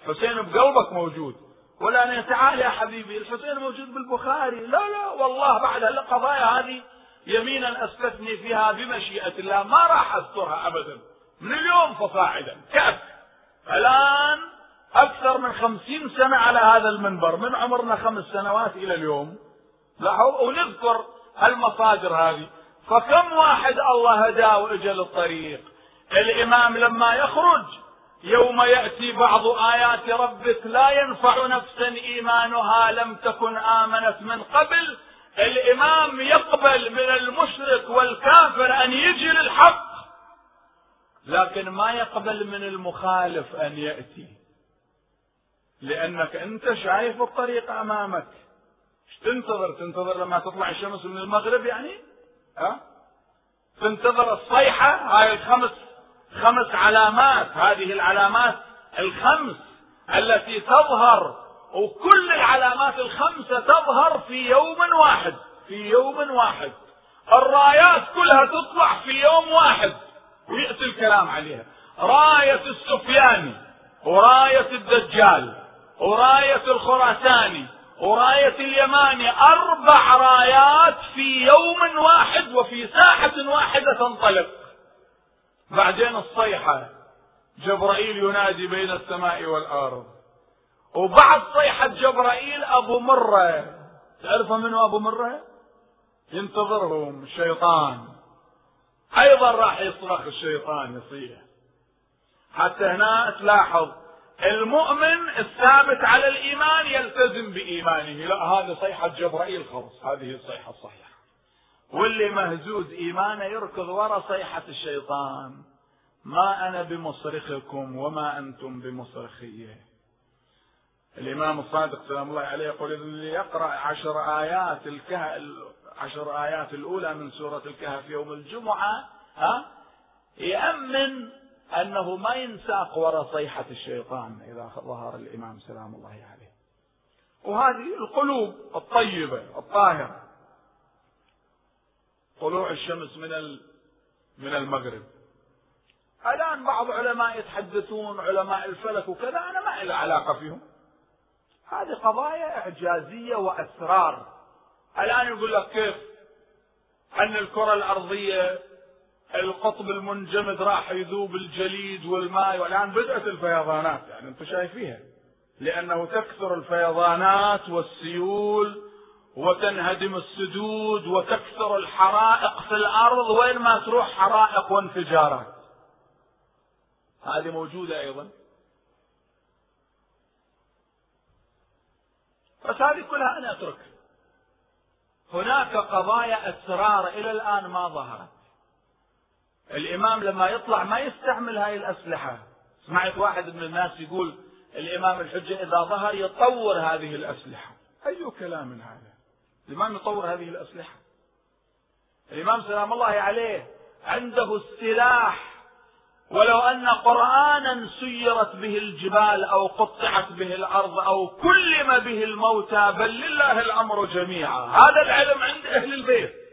حسين بقلبك موجود. ولا تعال يا حبيبي الحسين موجود بالبخاري. لا لا والله بعد القضايا هذه يمينا أثبتني فيها بمشيئة الله. ما راح أسترها أبدا. من اليوم فصاعدا. كيف الآن أكثر من خمسين سنة على هذا المنبر. من عمرنا خمس سنوات إلى اليوم. لاحظوا ونذكر المصادر هذه. فكم واحد الله هداه واجى للطريق الإمام لما يخرج يوم يأتي بعض آيات ربك لا ينفع نفسا إيمانها لم تكن آمنت من قبل الإمام يقبل من المشرك والكافر أن يجي للحق لكن ما يقبل من المخالف أن يأتي. لأنك أنت شايف الطريق أمامك. إيش تنتظر؟ تنتظر لما تطلع الشمس من المغرب يعني؟ ها؟ تنتظر الصيحة هاي الخمس خمس علامات. هذه العلامات الخمس التي تظهر وكل العلامات الخمسة تظهر في يوم واحد في يوم واحد. الرايات كلها تطلع في يوم واحد. ويأتي الكلام عليها. راية السفياني وراية الدجال وراية الخراساني وراية اليماني أربع رايات في يوم واحد وفي ساحة واحدة تنطلق. بعدين الصيحة. جبرائيل ينادي بين السماء والأرض. وبعد صيحة جبرائيل أبو مرة. تعرف منه أبو مرة؟ ينتظرهم الشيطان أيضا راح يصرخ الشيطان يصيح. حتى هنا تلاحظ المؤمن الثابت على الإيمان يلتزم بإيمانه. لا هذه صيحة جبرائيل خلص هذه الصيحة الصحيحة. واللي مهزوز إيمانه يركض ورا صيحة الشيطان. ما أنا بمصرخكم وما أنتم بمصرخية. الإمام الصادق سلام الله عليه يقول اللي يقرأ عشر آيات الكهف عشر آيات الأولى من سورة الكهف يوم الجمعة ها يأمن أنه ما ينساق وراء صيحة الشيطان إذا ظهر الإمام سلام الله عليه. وهذه القلوب الطيبة الطاهرة. طلوع الشمس من من المغرب. الآن بعض علماء يتحدثون علماء الفلك وكذا أنا ما لي علاقة فيهم. هذه قضايا إعجازية وأسرار. الآن يقول لك كيف؟ أن الكرة الأرضية القطب المنجمد راح يذوب الجليد والماء والآن بدأت الفيضانات يعني أنتم شايفيها. لأنه تكثر الفيضانات والسيول وتنهدم السدود وتكثر الحرائق في الأرض. وين ما تروح حرائق وانفجارات. هذه موجودة أيضا. بس هذه كلها أنا أتركها. هناك قضايا أسرار إلى الآن ما ظهرت. الإمام لما يطلع ما يستعمل هاي الأسلحة. سمعت واحد من الناس يقول الإمام الحجة إذا ظهر يطور هذه الأسلحة. أي كلام هذا؟ الإمام يطور هذه الأسلحة. الإمام سلام الله عليه عنده السلاح. ولو أن قرآنا سيرت به الجبال أو قطعت به الأرض أو كلم به الموتى بل لله الأمر جميعا. هذا العلم عند أهل البيت.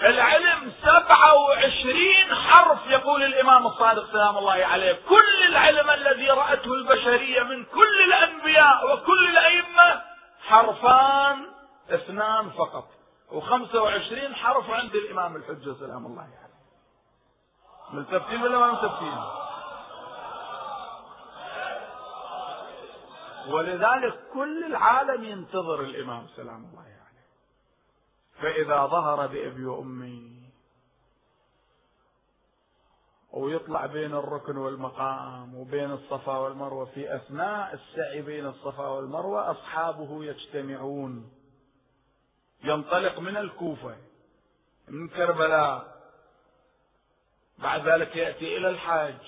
العلم سبعة وعشرين حرف يقول الإمام الصادق سلام الله عليه. كل العلم الذي رأته البشرية من كل الأنبياء وكل الأئمة حرفان اثنان فقط. وخمسة وعشرين حرف عند الإمام الحجة سلام الله عليه. ملتفتين ولا ما ملتفتين؟ ولذلك كل العالم ينتظر الإمام سلام الله عليه. فإذا ظهر بأبي وأمي. ويطلع بين الركن والمقام وبين الصفا والمروة. في أثناء السعي بين الصفا والمروة أصحابه يجتمعون. ينطلق من الكوفة من كربلاء. بعد ذلك يأتي إلى الحج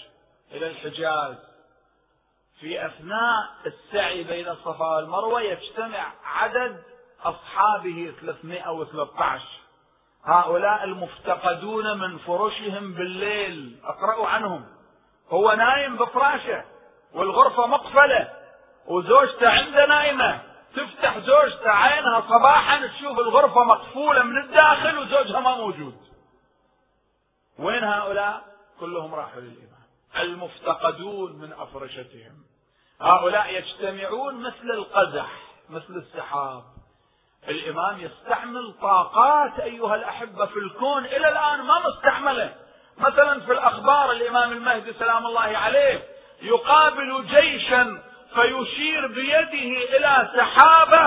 إلى الحجاز. في أثناء السعي بين الصفا والمروة يجتمع عدد أصحابه 313 هؤلاء المفتقدون من فرشهم بالليل. أقرأوا عنهم. هو نايم بفراشه والغرفة مقفلة. وزوجته عنده نايمة. تفتح زوجته عينها صباحا تشوف الغرفة مقفولة من الداخل وزوجها ما موجود. وين هؤلاء؟ كلهم راحوا للإمام المفتقدون من أفرشتهم. هؤلاء يجتمعون مثل القزح مثل السحاب. الإمام يستعمل طاقات أيها الأحبة في الكون إلى الآن ما مستعملة. مثلا في الأخبار الإمام المهدي سلام الله عليه يقابل جيشا فيشير بيده إلى سحابة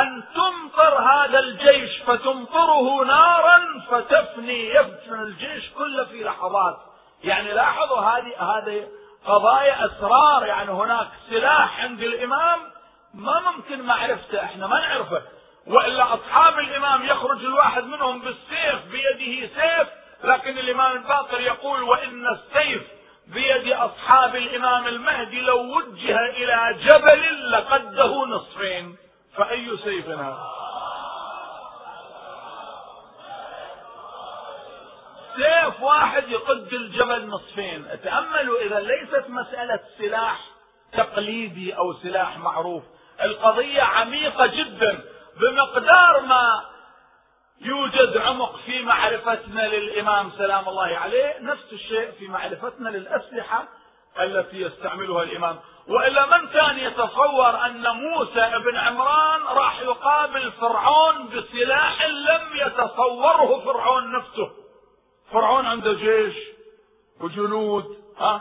أن تمطر هذا الجيش فتمطره نارا فتفني يفني الجيش كله في لحظات. يعني لاحظوا هذه هذه قضايا أسرار يعني هناك سلاح عند الإمام ما ممكن معرفته إحنا ما نعرفه. وإلا أصحاب الإمام يخرج الواحد منهم بالسيف بيده سيف لكن الإمام الباقر يقول وإن السيف بيد أصحاب الإمام المهدي لو وجه إلى جبل لقده نصفين. فأي سيف هذا سيف واحد يقد الجبل نصفين. تأملوا إذا ليست مسألة سلاح تقليدي أو سلاح معروف. القضية عميقة جدا. بمقدار ما يوجد عمق في معرفتنا للإمام سلام الله عليه نفس الشيء في معرفتنا للأسلحة التي يستعملها الإمام. وإلا من كان يتصور أن موسى بن عمران راح يقابل فرعون بسلاح لم يتصوره فرعون نفسه. فرعون عنده جيش وجنود ها؟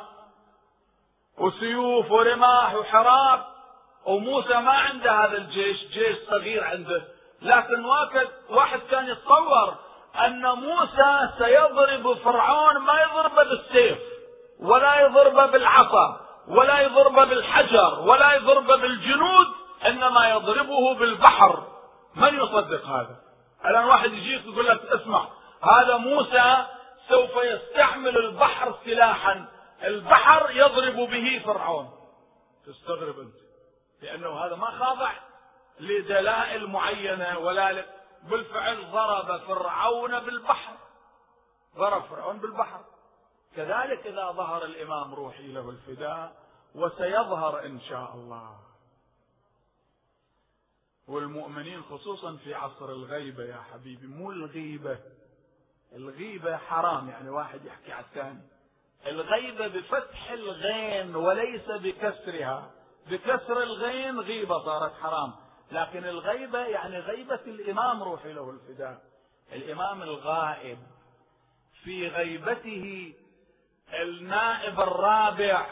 وسيوف ورماح وحراب. وموسى ما عنده هذا الجيش جيش صغير عنده. لكن واحد كان يتصور أن موسى سيضرب فرعون ما يضربه بالسيف ولا يضربه بالعصا ولا يضربه بالحجر ولا يضربه بالجنود إنما يضربه بالبحر. من يصدق هذا؟ الآن واحد يجيك يقول لك اسمع هذا موسى سوف يستعمل البحر سلاحا. البحر يضرب به فرعون. تستغرب أنت. لأنه هذا ما خاضع لدلائل معينة ولا بالفعل ضرب فرعون بالبحر. ضرب فرعون بالبحر. كذلك إذا ظهر الإمام روحي له الفداء وسيظهر إن شاء الله. والمؤمنين خصوصا في عصر الغيبة يا حبيبي مو الغيبة. الغيبة حرام يعني واحد يحكي على الثاني. الغيبة بفتح الغين وليس بكسرها. بكسر الغين غيبة صارت حرام. لكن الغيبة يعني غيبة الإمام روحي له الفداء. الإمام الغائب في غيبته النائب الرابع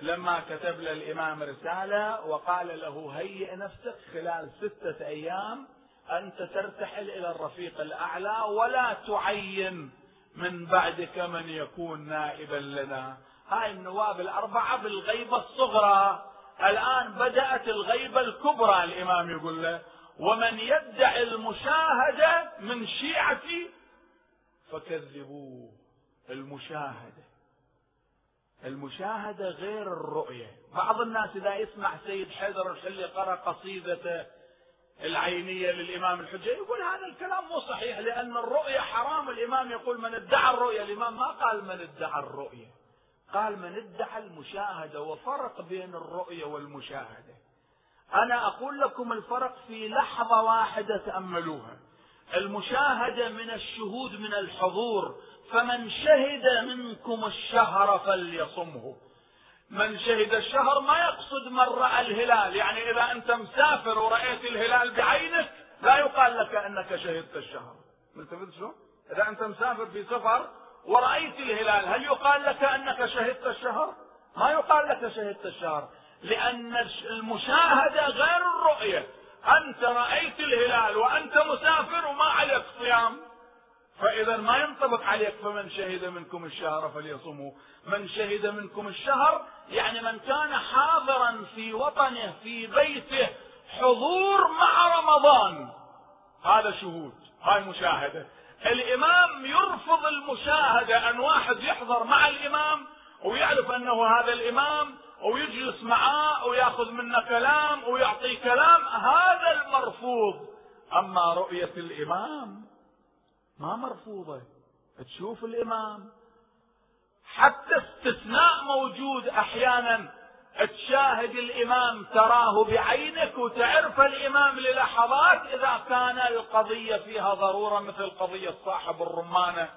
لما كتب للإمام رسالة وقال له هيئ نفسك خلال ستة أيام أنت ترتحل إلى الرفيق الأعلى ولا تعين من بعدك من يكون نائبا لنا. هاي النواب الأربعة بالغيبة الصغرى الآن بدأت الغيبة الكبرى الإمام يقول له ومن يدعي المشاهدة من شيعتي فكذبوه. المشاهدة. المشاهدة غير الرؤية. بعض الناس إذا يسمع سيد حيدر الحلي قرأ قصيدته العينية للإمام الحجة يقول هذا الكلام مو صحيح لأن الرؤية حرام. الإمام يقول من ادعى الرؤية الإمام ما قال من ادعى الرؤية. قال من ادعى المشاهدة وفرق بين الرؤية والمشاهدة. أنا أقول لكم الفرق في لحظة واحدة تأملوها. المشاهدة من الشهود من الحضور فمن شهد منكم الشهر فليصمه. من شهد الشهر ما يقصد من رأى الهلال. يعني إذا أنت مسافر ورأيت الهلال بعينك لا يقال لك أنك شهدت الشهر. ملتفت شو؟ إذا أنت مسافر في سفر ورأيت الهلال هل يقال لك أنك شهدت الشهر؟ ما يقال لك شهدت الشهر لأن المشاهدة غير الرؤية. أنت رأيت الهلال وأنت مسافر وما عليك صيام. فإذا ما ينطبق عليك فمن شهد منكم الشهر فليصموا من شهد منكم الشهر يعني من كان حاضرا في وطنه في بيته حضور مع رمضان. هذا شهود هاي مشاهدة. الإمام يرفض المشاهدة أن واحد يحضر مع الإمام ويعرف أنه هذا الإمام ويجلس معاه ويأخذ منه كلام ويعطي كلام هذا المرفوض. أما رؤية الإمام ما مرفوضة. تشوف الإمام حتى استثناء موجود أحيانا تشاهد الإمام تراه بعينك وتعرف الإمام للحظات إذا كان القضية فيها ضرورة مثل قضية صاحب الرمانة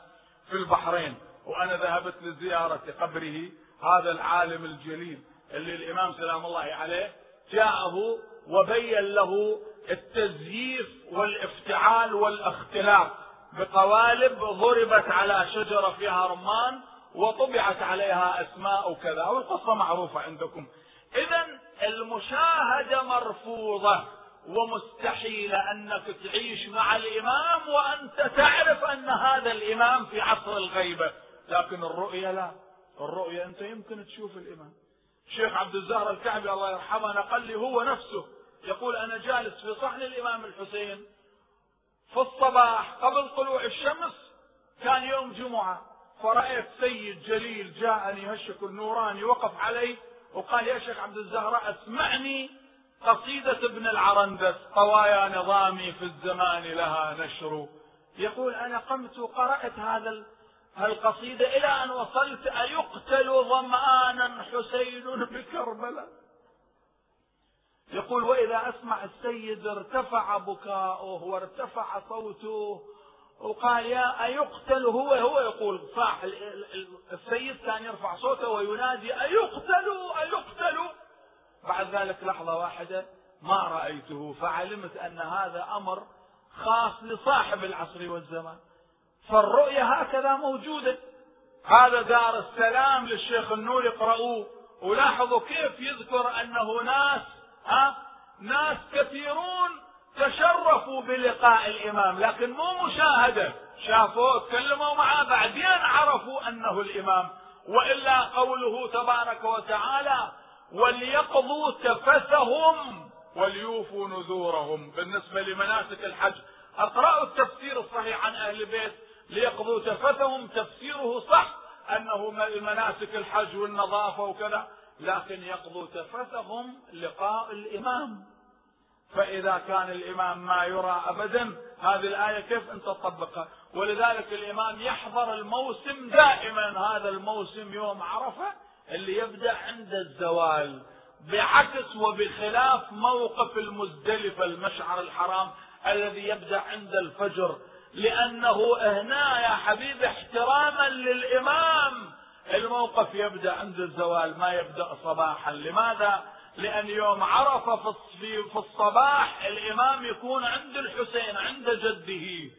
في البحرين. وأنا ذهبت لزيارة قبره هذا العالم الجليل اللي الإمام سلام الله عليه جاءه وبين له التزييف والإفتعال والاختلاف. بقوالب ضربت على شجرة فيها رمان وطبعت عليها أسماء وكذا والقصة معروفة عندكم. اذا المشاهدة مرفوضة ومستحيل أنك تعيش مع الإمام وأنت تعرف أن هذا الإمام في عصر الغيبة. لكن الرؤية لا. الرؤية أنت يمكن تشوف الإمام. الشيخ عبد الزهر الكعبي الله يرحمه نقل لي هو نفسه. يقول أنا جالس في صحن الإمام الحسين في الصباح قبل طلوع الشمس. كان يوم جمعة. فرأيت سيد جليل جاءني هشك النوراني وقف علي وقال يا شيخ عبد الزهراء اسمعني قصيدة ابن العرندس قوايا نظامي في الزمان لها نشر. يقول أنا قمت وقرأت هذا القصيدة إلى أن وصلت أيقتل ظمآنا حسين بكربلاء؟ يقول وإذا أسمع السيد ارتفع بكاؤه وارتفع صوته وقال يا أيقتل هو هو يقول صاح السيد كان يرفع صوته وينادي أيقتل أيقتل. بعد ذلك لحظة واحدة ما رأيته فعلمت أن هذا أمر خاص لصاحب العصر والزمان. فالرؤية هكذا موجودة. هذا دار السلام للشيخ النور اقرأوه ولاحظوا كيف يذكر أنه ناس ها؟ ناس كثيرون تشرفوا بلقاء الإمام لكن مو مشاهدة. شافوه تكلموا معه بعدين عرفوا أنه الإمام. وإلا قوله تبارك وتعالى وليقضوا تفثهم وليوفوا نذورهم. بالنسبة لمناسك الحج أقرأوا التفسير الصحيح عن أهل البيت. ليقضوا تفثهم تفسيره صح أنه مناسك الحج والنظافة وكذا لكن يقضوا تفثهم لقاء الإمام. فإذا كان الإمام ما يرى أبدا هذه الآية كيف أنت تطبقها؟ ولذلك الإمام يحضر الموسم دائما هذا الموسم يوم عرفة اللي يبدأ عند الزوال بعكس وبخلاف موقف المزدلفة المشعر الحرام الذي يبدأ عند الفجر. لأنه هنا يا حبيبي احتراما للإمام. الموقف يبدأ عند الزوال ما يبدأ صباحا. لماذا؟ لأن يوم عرفة في الصباح الإمام يكون عند الحسين عند جده.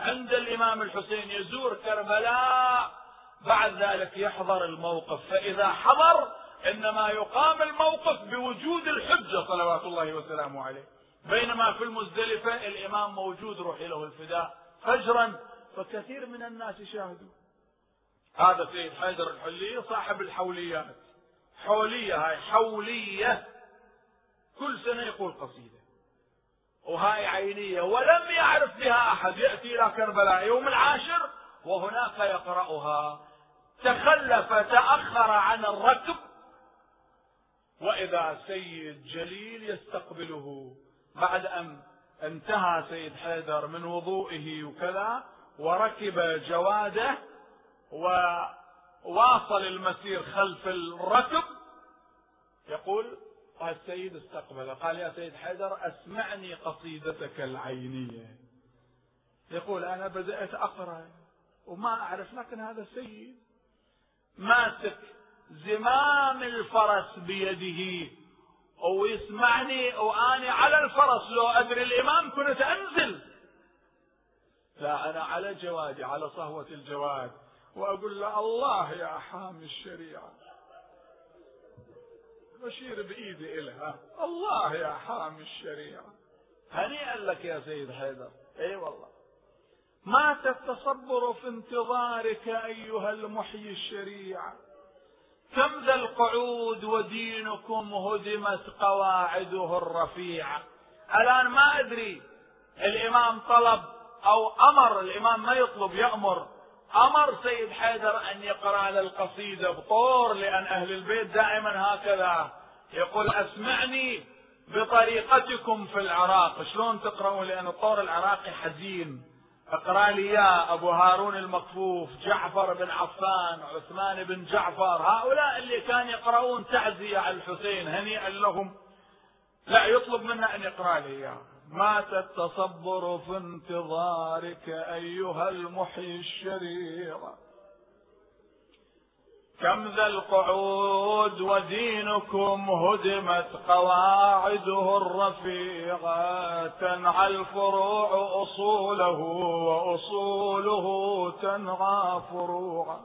عند الإمام الحسين يزور كربلاء. بعد ذلك يحضر الموقف. فإذا حضر إنما يقام الموقف بوجود الحجة صلوات الله وسلامه عليه. بينما في المزدلفة الإمام موجود روح له الفداء فجرا. فكثير من الناس يشاهدوا. هذا سيد حيدر الحلي صاحب الحوليات. حولية هاي حولية. كل سنة يقول قصيدة. وهاي عينية. ولم يعرف بها أحد. يأتي إلى كربلاء يوم العاشر وهناك يقرأها. تخلف تأخر عن الركب. وإذا سيد جليل يستقبله بعد أن انتهى سيد حيدر من وضوئه وكذا وركب جواده وواصل المسير خلف الركب. يقول السيد استقبله قال يا سيد حيدر اسمعني قصيدتك العينية. يقول أنا بدأت أقرأ وما أعرف لكن هذا السيد ماسك زمام الفرس بيده ويسمعني واني على الفرس لو أدري الإمام كنت أنزل. لا أنا على جوادي على صهوة الجواد. وأقول له الله يا حامي الشريعة. بشير بإيدي إلها. الله يا حامي الشريعة. هنيئا لك يا سيد حيدر. إي والله. مات التصبر في انتظارك أيها المحيي الشريعة. كم ذا القعود ودينكم هدمت قواعده الرفيعة. الآن ما أدري الإمام طلب أو أمر. الإمام ما يطلب يأمر. أمر سيد حيدر أن يقرأ القصيدة بطور لأن أهل البيت دائما هكذا. يقول أسمعني بطريقتكم في العراق. شلون تقرأون؟ لأن الطور العراقي حزين. اقرأ لي يا أبو هارون المكفوف جعفر بن عفان عثمان بن جعفر. هؤلاء اللي كانوا يقرؤون تعزية على الحسين هنيئا لهم. لا يطلب منا أن يقرأ لي إياه. مات التصبر في انتظارك أيها المحيي الشرير. كم ذا القعود ودينكم هدمت قواعده الرفيعة تنعى الفروع أصوله وأصوله تنعى فروعا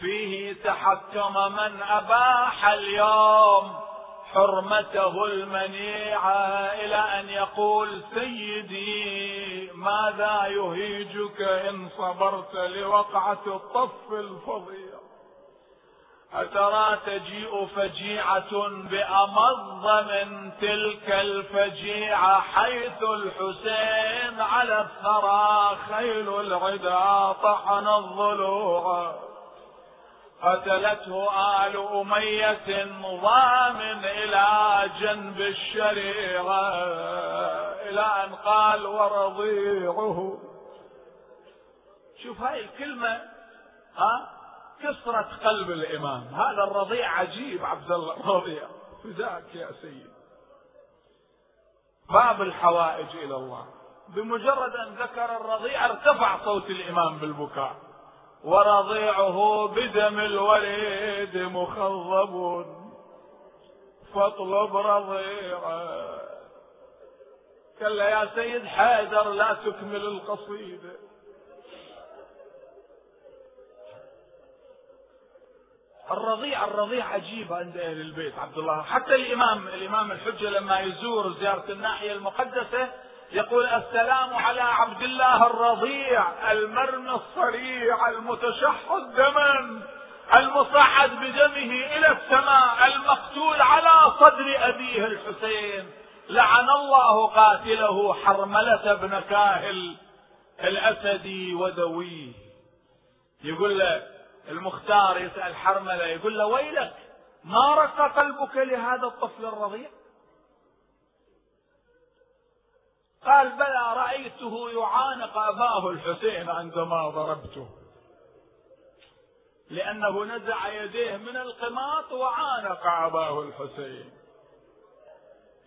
فيه تحكم من أباح اليوم حرمته المنيعة إلى أن يقول سيدي ماذا يهيجك إن صبرت لوقعة الطف الفظيع؟ أترى تجيء فجيعة بأمض من تلك الفجيعة حيث الحسين على الثرى خيل العدا طحن الضلوع قتلته آل أمية ضامن إلى جنب الشريعة إلى أن قال ورضيعه. شوف هاي الكلمة ها؟ كسرت قلب الإمام. هذا الرضيع عجيب عبد الله الرضيع. فداك يا سيد؟ باب الحوائج إلى الله. بمجرد أن ذكر الرضيع ارتفع صوت الإمام بالبكاء. ورضيعه بدم الوريد مخضب. فاطلب رضيعه. كلا يا سيد حيدر لا تكمل القصيدة. الرضيع الرضيع عجيب عند أهل البيت عبد الله. حتى الامام الإمام الحجة لما يزور زيارة الناحية المقدسة يقول السلام على عبد الله الرضيع المرمي الصريع المتشحذ دما المصعد بدمه إلى السماء المقتول على صدر أبيه الحسين. لعن الله قاتله حرملة بن كاهل الأسدي ودويه. يقول له المختار يسأل حرملة يقول له ويلك ما رق قلبك لهذا الطفل الرضيع؟ قال بلى رأيته يعانق أباه الحسين عندما ضربته. لأنه نزع يديه من القماط وعانق أباه الحسين.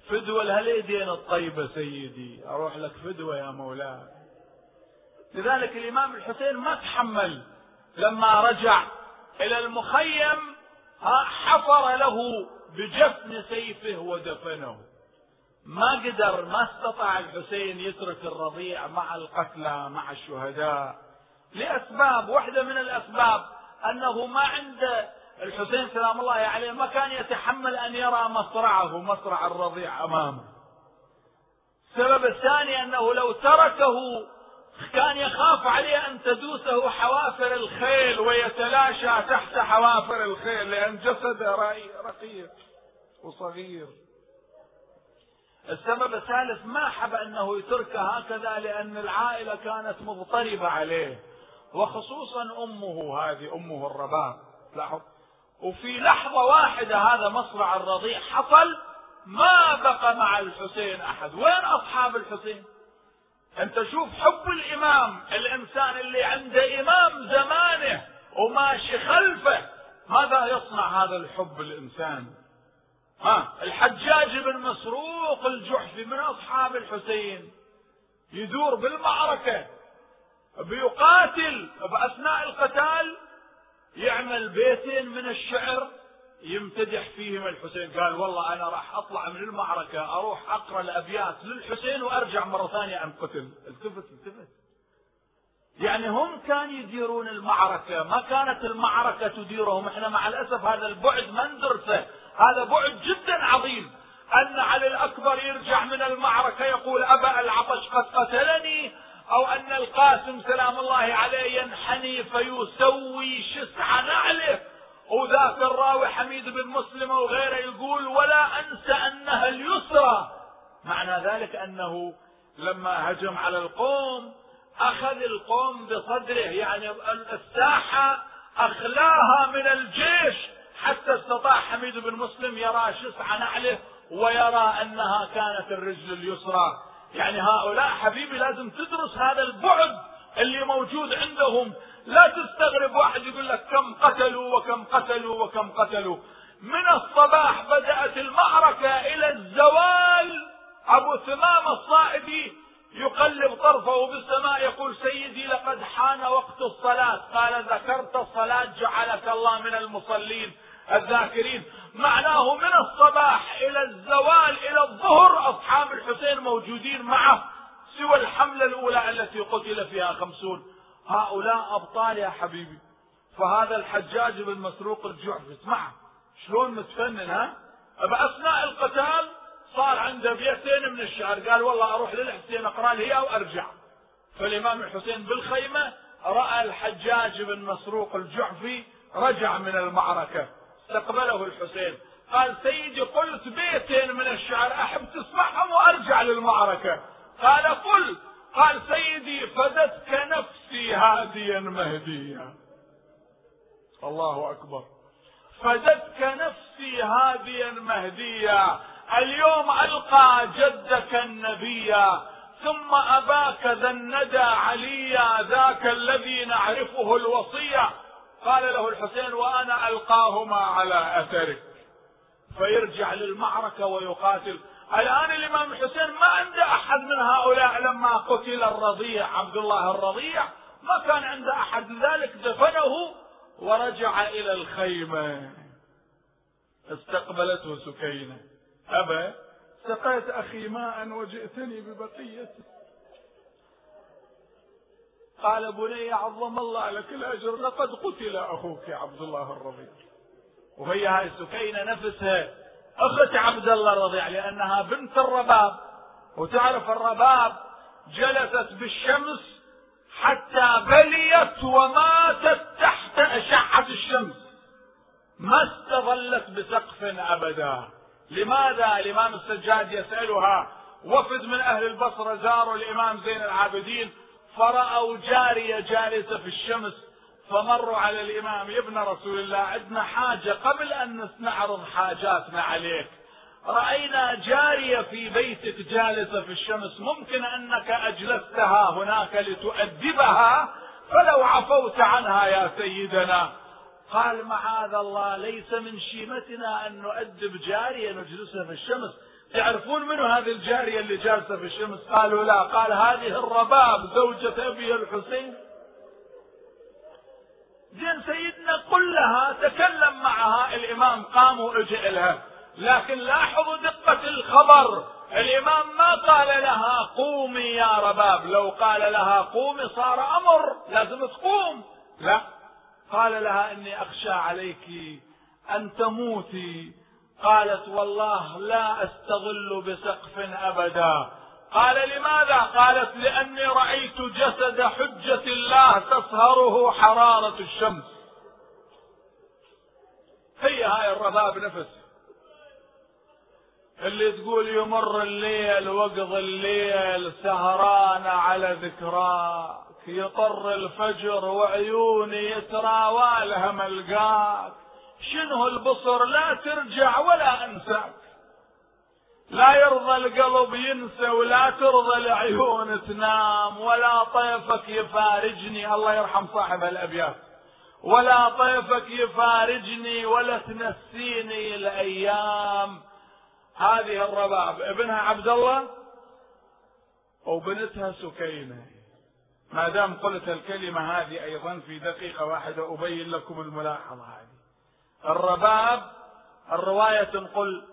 فدوة لهاليدين الطيبة سيدي أروح لك فدوة يا مولاي. لذلك الإمام الحسين ما تحمل. لما رجع إلى المخيم حفر له بجفن سيفه ودفنه. ما قدر ما استطاع الحسين يترك الرضيع مع القتلى مع الشهداء. لأسباب واحدة من الأسباب أنه ما عنده الحسين سلام الله عليه ما كان يتحمل أن يرى مصرعه مصرع الرضيع أمامه. السبب الثاني أنه لو تركه كان يخاف عليه أن تدوسه حوافر الخيل ويتلاشى تحت حوافر الخيل لأن جسده رقيق وصغير. السبب الثالث ما حب أنه يتركه هكذا لأن العائلة كانت مضطربة عليه وخصوصا أمه هذه أمه الرباب. لاحظ؟ وفي لحظة واحدة هذا مصرع الرضيع حصل ما بقى مع الحسين أحد. وين أصحاب الحسين؟ أنت شوف حب الإمام الإنسان اللي عنده إمام زمانه وماشي خلفه ماذا يصنع هذا الحب الإنسان؟ ها الحجاج بن مسروق الجحفي من أصحاب الحسين يدور بالمعركة بيقاتل بأثناء القتال يعمل بيتين من الشعر يمتدح فيهم الحسين. قال والله أنا راح أطلع من المعركة أروح أقرأ الأبيات للحسين وأرجع مرة ثانية أنقتل. التفت التفت. يعني هم كانوا يديرون المعركة ما كانت المعركة تديرهم. إحنا مع الأسف هذا البعد ما ندرسه. هذا بعد جدا عظيم. أن علي الأكبر يرجع من المعركة يقول أبا العطش قد قتلني أو أن القاسم سلام الله عليه ينحني فيسوي شسع نعله. وذاك الراوي حميد بن مسلم وغيره يقول ولا أنسى أنها اليسرى. معنى ذلك أنه لما هجم على القوم أخذ القوم بصدره يعني الساحة أخلاها من الجيش. حتى استطاع حميد بن مسلم يرى شسع نعله ويرى أنها كانت الرجل اليسرى. يعني هؤلاء حبيبي لازم تدرس هذا البعد اللي موجود عندهم. لا تستغرب واحد يقول لك كم قتلوا وكم قتلوا وكم قتلوا. من الصباح بدأت المعركة إلى الزوال. أبو ثمام الصائدي يقلب طرفه بالسماء يقول سيدي لقد حان وقت الصلاة. قال ذكرت الصلاة جعلك الله من المصلين. الذاكرين. معناه من الصباح إلى الزوال إلى الظهر أصحاب الحسين موجودين معه سوى الحملة الأولى التي قتل فيها خمسون. هؤلاء أبطال يا حبيبي. فهذا الحجاج بن مسروق الجعفي اسمع شلون متفنن ها؟ بأثناء القتال صار عنده بيتين من الشعر قال والله أروح للحسين أقرأ لي وأرجع. فالإمام الحسين بالخيمة رأى الحجاج بن مسروق الجعفي رجع من المعركة. استقبله الحسين. قال سيدي قلت بيتين من الشعر أحب تسمعهم وأرجع للمعركة. قال قل. قال سيدي فدتك نفسي هاديا مهديا. الله أكبر. فدتك نفسي هاديا مهديا. اليوم ألقى جدك النبيا ثم أباك ذا الندى عليا ذاك الذي نعرفه الوصية. قال له الحسين وأنا ألقاهما على أثرك. فيرجع للمعركة ويقاتل. الآن الإمام الحسين ما عنده أحد من هؤلاء لما قتل الرضيع عبد الله الرضيع. ما كان عنده أحد لذلك دفنه ورجع إلى الخيمة. استقبلته سكينة. أبا سقيت أخي ماء وجئتني ببقيته قال بني عظم الله لك الأجر لقد قتل أخوك عبد الله الرضيع. وهي هاي سكينة نفسها. أخت عبد الله الرضيع لأنها بنت الرباب. وتعرف الرباب جلست بالشمس حتى بليت وماتت تحت أشعة الشمس. ما استظلت بسقف أبدا. لماذا؟ الإمام السجاد يسألها. وفد من أهل البصرة زاروا الإمام زين العابدين. فرأوا جارية جالسة في الشمس فمروا على الإمام يا ابن رسول الله عندنا حاجة قبل أن نعرض حاجاتنا عليك. رأينا جارية في بيتك جالسة في الشمس ممكن أنك أجلستها هناك لتؤدبها؟ فلو عفوت عنها يا سيدنا. قال معاذ الله ليس من شيمتنا أن نؤدب جارية نجلسها في الشمس. تعرفون منو هذه الجارية اللي جالسة في الشمس؟ قالوا لا. قال هذه الرباب زوجة أبي الحسين. زين سيدنا قل لها تكلم معها. الإمام قام وإجى لها. لكن لاحظوا دقة الخبر. الإمام ما قال لها قومي يا رباب. لو قال لها قومي صار أمر. لازم تقوم. لا. قال لها إني أخشى عليك أن تموتي. قالت والله لا أستظل بسقف أبدا. قال لماذا؟ قالت لأني رأيت جسد حجة الله تصهره حرارة الشمس. هي هاي الرباب نفسها اللي تقول يمر الليل وقض الليل سهران على ذكراك يطر الفجر وعيوني يتراوالها ملقاك شنو البصر؟ لا ترجع ولا انساك. لا يرضى القلب ينسى ولا ترضى العيون تنام. ولا طيفك يفارجني الله يرحم صاحب الأبيات. ولا طيفك يفارجني ولا تنسيني الأيام. هذه الرباب. ابنها عبد الله وبنتها سكينة. ما دام قلت الكلمة هذه أيضا في دقيقة واحدة أبين لكم الملاحظة هذه. الرباب الرواية تنقل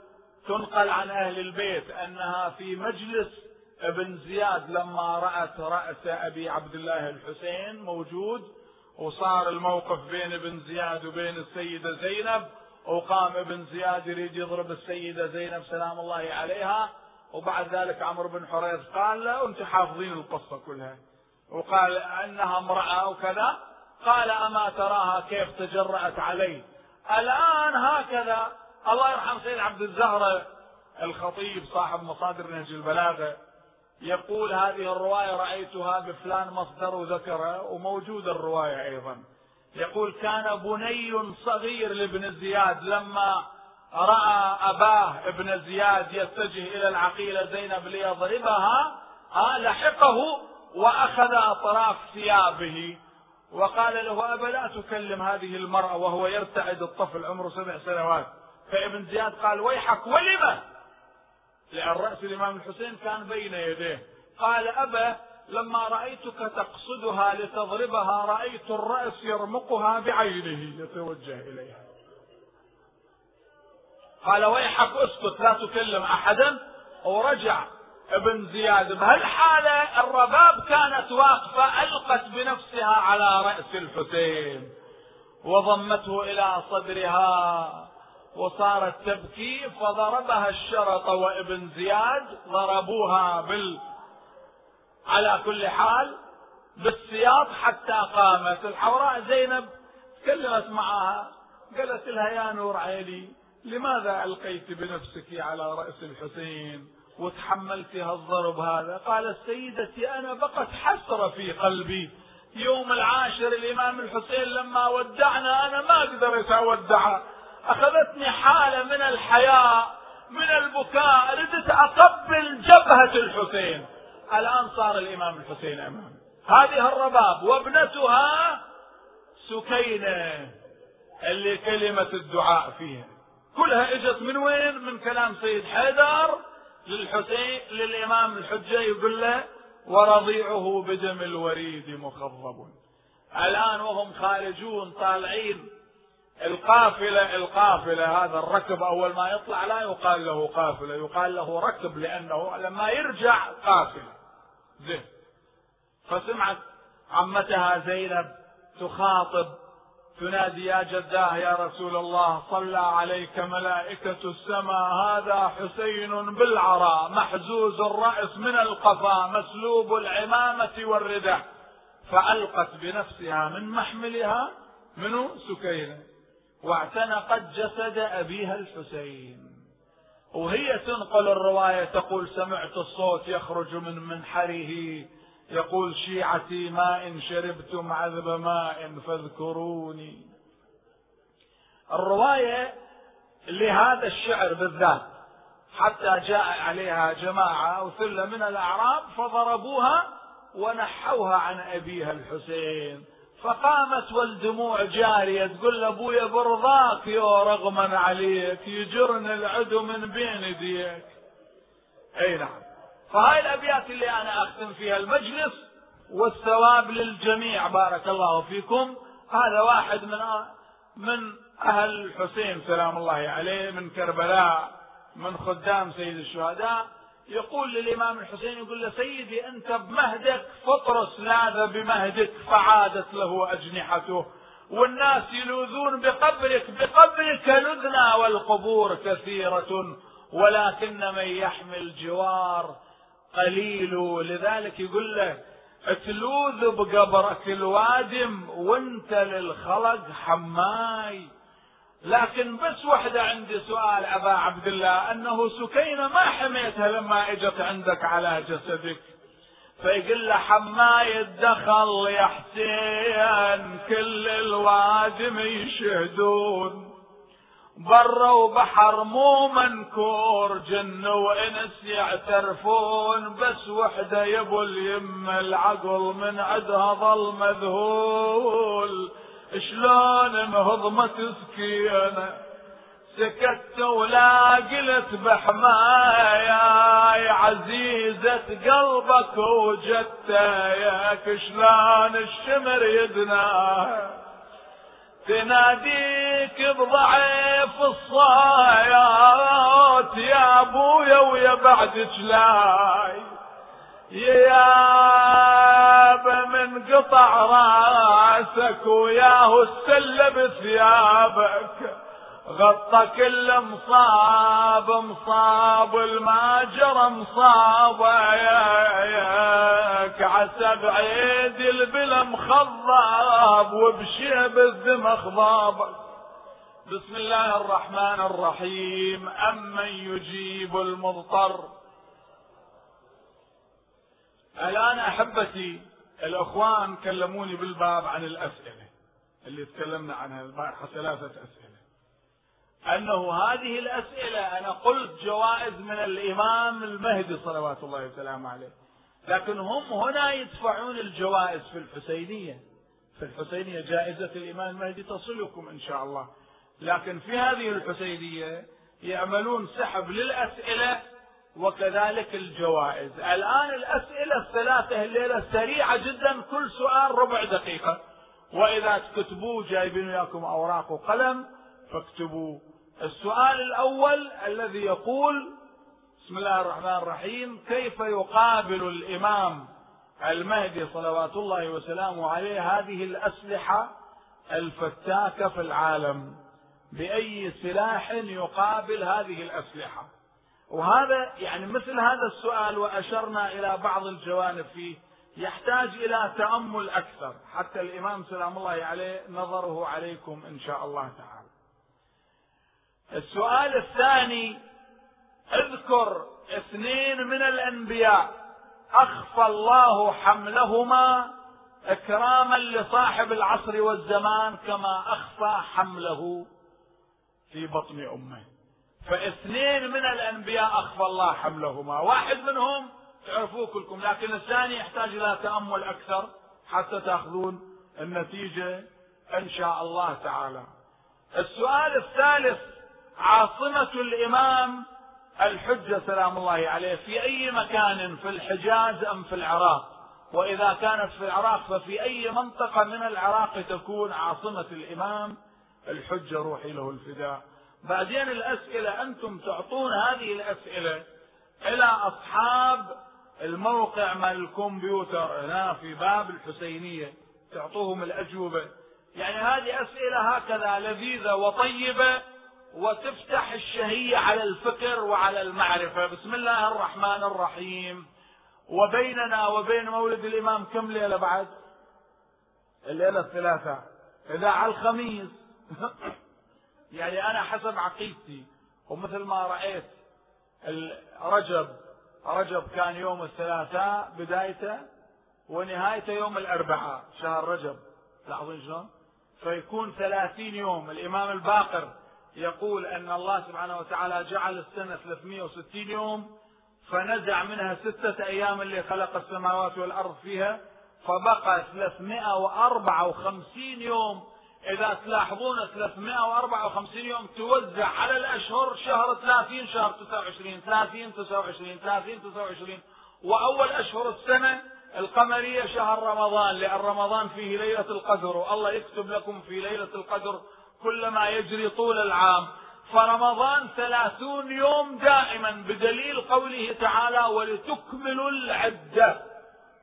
تنقل عن أهل البيت أنها في مجلس ابن زياد لما رأت رأس أبي عبد الله الحسين موجود وصار الموقف بين ابن زياد وبين السيدة زينب وقام ابن زياد يريد يضرب السيدة زينب سلام الله عليها وبعد ذلك عمرو بن حريث قال له أنت حافظين القصة كلها وقال أنها امرأة وكذا قال أما تراها كيف تجرأت علي؟ الآن هكذا. الله يرحم سيد عبد الزهرة الخطيب صاحب مصادر نهج البلاغة يقول هذه الرواية رأيتها بفلان مصدر وذكره وموجودة الرواية أيضا. يقول كان بني صغير لابن زياد لما رأى أباه ابن زياد يتجه إلى العقيلة زينب ليضربها آه لحقه وأخذ أطراف ثيابه. وقال له ابا لا تكلم هذه المرأة وهو يرتعد الطفل عمره سبع سنوات؟ فابن زياد قال ويحك ولم لأن رأس الإمام الحسين كان بين يديه. قال أبا لما رأيتك تقصدها لتضربها رأيت الرأس يرمقها بعينه يتوجه إليها. قال ويحك اسكت لا تكلم أحدا. ورجع. ابن زياد بهالحالة الرباب كانت واقفة ألقت بنفسها على رأس الحسين وضمته إلى صدرها وصارت تبكي فضربها الشرط وابن زياد ضربوها بال على كل حال بالسياط حتى قامت. الحوراء زينب تكلمت معها قالت لها يا نور عيني لماذا ألقيت بنفسك على رأس الحسين؟ وتحملت هالضرب هذا. قالت سيدتي أنا بقت حسرة في قلبي. يوم العاشر الإمام الحسين لما ودعنا أنا ما قدرت أودعه أخذتني حالة من الحياء من البكاء. ردت أقبل جبهة الحسين. الآن صار الإمام الحسين أمام هذه الرباب وابنتها سكينة اللي كلمة الدعاء فيها. كلها إجت من وين؟ من كلام سيد حيدر. للحسين للإمام الحجة يقول له ورضيعه بدم الوريد مخضب. الآن وهم خارجون طالعين. القافلة القافلة هذا الركب أول ما يطلع لا يقال له قافلة يقال له ركب لأنه لما يرجع قافلة. زين. فسمعت عمتها زينب تخاطب تنادي يا جداه يا رسول الله صلى عليك ملائكة السماء هذا حسين بالعراء محزوز الرأس من القفا مسلوب العمامة والرداء فألقت بنفسها من محملها منو؟ سكينة. واعتنقت جسد أبيها الحسين. وهي تنقل الرواية تقول سمعت الصوت يخرج من منحره. يقول شيعتي ما إن شربتم عذب ماء فاذكروني. الرواية لهذا الشعر بالذات حتى جاء عليها جماعة أو ثلة من الأعراب فضربوها ونحوها عن أبيها الحسين. فقامت والدموع جارية تقول لأبويا برضاك يا رغما عليك يجرن العدو من بين يديك. أي نعم. فهاي الأبيات اللي أنا أختم فيها المجلس والثواب للجميع بارك الله فيكم. هذا واحد من من أهل الحسين سلام الله عليه من كربلاء من خدام سيد الشهداء. يقول للإمام الحسين يقول له سيدي أنت بمهدك فطرس لاذ بمهدك فعادت له أجنحته. والناس يلوذون بقبرك بقبرك لذنا والقبور كثيرة ولكن من يحمل جوار قليل. لذلك يقول له تلوذ بقبرك الوادم وانت للخلق حماي. لكن بس وحدة عندي سؤال أبا عبد الله أنه سكينة ما حميتها لما إجت عندك على جسدك؟ فيقول له حماي الدخل يا حسين كل الوادم يشهدون. برا وبحر مو منكور جن وإنس يعترفون بس وحدة يبو اليم العقل من عدها ظل مذهول. شلون مهضمة سكينة سكت ولا قلت بحمايا عزيزة قلبك وجدتك شلون الشمر يدناها تناديك بضعيف الصايات يا أبويا ويا بعد جلاي يا من قطع راسك وياه السل بثيابك غطى كل مصاب مصاب الماجر مصاب. ياك عسى بعيد البلا مخضب وبشيب الذم خضابك بسم الله الرحمن الرحيم. أمن يجيب المضطر. الآن أحبتي الأخوان كلموني بالباب عن الأسئلة اللي تكلمنا عنها البارحة ثلاثة أسئلة. أنه هذه الأسئلة أنا قلت جوائز من الإمام المهدي صلوات الله وسلامه عليه. لكن هم هنا يدفعون الجوائز في الحسينية. في الحسينية جائزة الإمام المهدي تصلكم إن شاء الله. لكن في هذه الحسينية يعملون سحب للأسئلة وكذلك الجوائز. الآن الأسئلة الثلاثة الليلة سريعة جدا كل سؤال ربع دقيقة. وإذا تكتبوا جايبين وياكم أوراق وقلم فاكتبوا. السؤال الأول الذي يقول بسم الله الرحمن الرحيم. كيف يقابل الإمام المهدي صلوات الله وسلامه عليه هذه الأسلحة الفتاكة في العالم؟ بأي سلاح يقابل هذه الأسلحة؟ وهذا يعني مثل هذا السؤال وأشرنا إلى بعض الجوانب فيه. يحتاج إلى تأمل أكثر. حتى الإمام سلام الله عليه نظره عليكم إن شاء الله تعالى. السؤال الثاني اذكر اثنين من الأنبياء. أخفى الله حملهما إكراما لصاحب العصر والزمان كما أخفى حمله في بطن أمه. فاثنين من الأنبياء أخفى الله حملهما. واحد منهم تعرفوه كلكم لكن الثاني يحتاج إلى تأمل أكثر حتى تأخذون النتيجة إن شاء الله تعالى. السؤال الثالث عاصمة الإمام الحجة سلام الله عليه في أي مكان في الحجاز أم في العراق. وإذا كانت في العراق ففي أي منطقة من العراق تكون عاصمة الإمام الحجة روحي له الفداء. بعدين الأسئلة أنتم تعطون هذه الأسئلة إلى أصحاب الموقع مال الكمبيوتر هنا في باب الحسينية. تعطوهم الأجوبة. يعني هذه أسئلة هكذا لذيذة وطيبة وتفتح الشهية على الفكر وعلى المعرفة. بسم الله الرحمن الرحيم. وبيننا وبين مولد الإمام كم ليلة بعد؟ الليلة الثلاثة. إذا على الخميس. يعني أنا حسب عقيدتي. ومثل ما رأيت رجب رجب كان يوم الثلاثاء بدايته ونهايته يوم الأربعاء شهر رجب. لاحظون شلون؟ فيكون ثلاثين يوم. الإمام الباقر يقول أن الله سبحانه وتعالى جعل السنة 360 يوم فنزع منها ستة أيام اللي خلق السماوات والأرض فيها فبقى 354 يوم. إذا تلاحظون 354 يوم توزع على الأشهر شهر 30 شهر 29 30 29 30 29 وأول أشهر السنة القمرية شهر رمضان لأن رمضان فيه ليلة القدر والله يكتب لكم في ليلة القدر كل ما يجري طول العام. فرمضان ثلاثون يوم دائما بدليل قوله تعالى ولتكملوا العدة.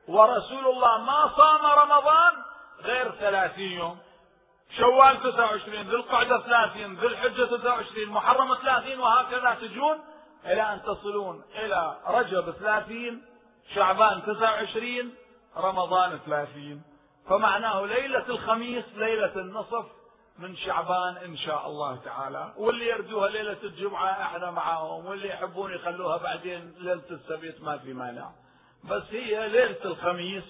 ورسول الله ما صام رمضان غير ثلاثين يوم. شوال 29 ذي القعدة 30 ذي الحجة 29 محرم 30 وهكذا تجون إلى أن تصلون إلى رجب 30 شعبان 29 رمضان 30 فمعناه ليلة الخميس ليلة النصف من شعبان إن شاء الله تعالى. واللي يرجوها ليلة الجمعة إحنا معاهم واللي يحبون يخلوها بعدين ليلة السبت ما في مانع. بس هي ليلة الخميس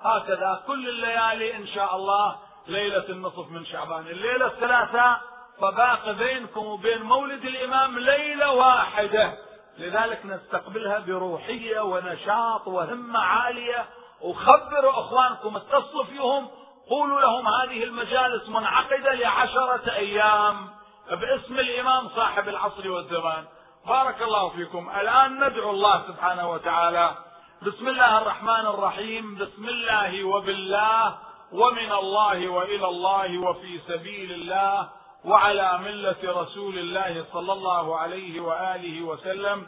هكذا كل الليالي إن شاء الله ليلة النصف من شعبان. الليلة الثلاثاء فباقي بينكم وبين مولد الإمام ليلة واحدة. لذلك نستقبلها بروحية ونشاط وهمة عالية. وخبروا أخوانكم اتصلوا فيهم قولوا لهم هذه المجالس منعقدة لعشرة أيام باسم الإمام صاحب العصر والزمان. بارك الله فيكم. الآن ندعو الله سبحانه وتعالى. بسم الله الرحمن الرحيم. بسم الله وبالله ومن الله وإلى الله وفي سبيل الله وعلى ملة رسول الله صلى الله عليه وآله وسلم.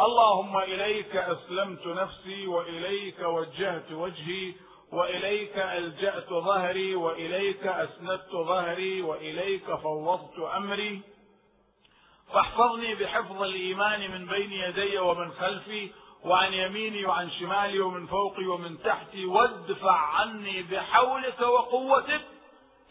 اللهم إليك أسلمت نفسي وإليك وجهت وجهي وإليك ألجأت ظهري وإليك أسندت ظهري وإليك فوضت أمري. فاحفظني بحفظ الإيمان من بين يدي ومن خلفي وعن يميني وعن شمالي ومن فوقي ومن تحتي وادفع عني بحولك وقوتك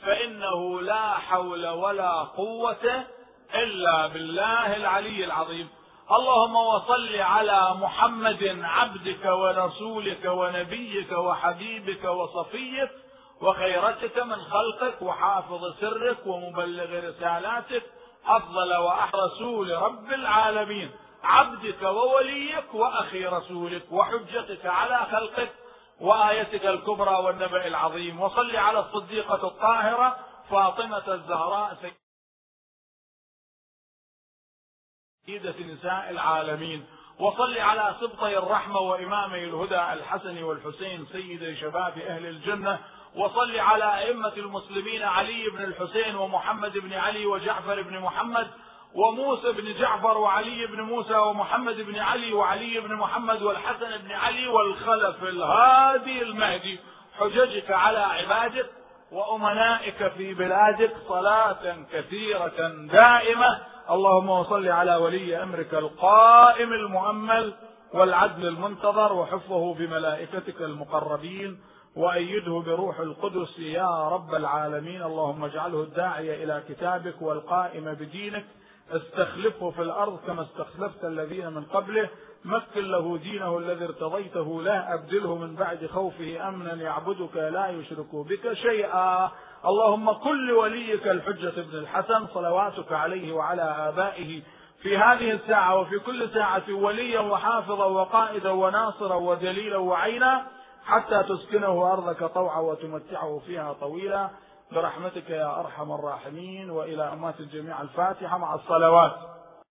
فإنه لا حول ولا قوة إلا بالله العلي العظيم. اللهم وصل على محمد عبدك ورسولك ونبيك وحبيبك وصفيك وخيرتك من خلقك وحافظ سرك ومبلغ رسالاتك أفضل وأحرى رسول رب العالمين. عبدك ووليك وأخي رسولك وحجتك على خلقك وآيتك الكبرى والنبأ العظيم. وصل على الصديقة الطاهرة فاطمة الزهراء سيدة نساء العالمين. وصل على سبطي الرحمة وإمامي الهدى الحسن والحسين سيدي شباب أهل الجنة. وصل على أئمة المسلمين علي بن الحسين ومحمد بن علي وجعفر بن محمد وموسى بن جعفر وعلي بن موسى ومحمد بن علي وعلي بن محمد والحسن بن علي والخلف الهادي المهدي. حججك على عبادك وأمنائك في بلادك صلاة كثيرة دائمة. اللهم وصل على ولي أمرك القائم المؤمل والعدل المنتظر وحفظه بملائكتك المقربين وأيده بروح القدس يا رب العالمين. اللهم اجعله الداعي إلى كتابك والقائم بدينك. استخلفه في الأرض كما استخلفت الذين من قبله. مكن له دينه الذي ارتضيته. له أبدله من بعد خوفه أمنا يعبدك لا يشرك بك شيئا. اللهم كل وليك الحجة ابن الحسن صلواتك عليه وعلى آبائه في هذه الساعة وفي كل ساعة وليا وحافظا وقائدا وناصرا ودليلا وعينا حتى تسكنه أرضك طوعا وتمتعه فيها طويلا. برحمتك يا أرحم الراحمين وإلى أمات الجميع الفاتحة مع الصلوات.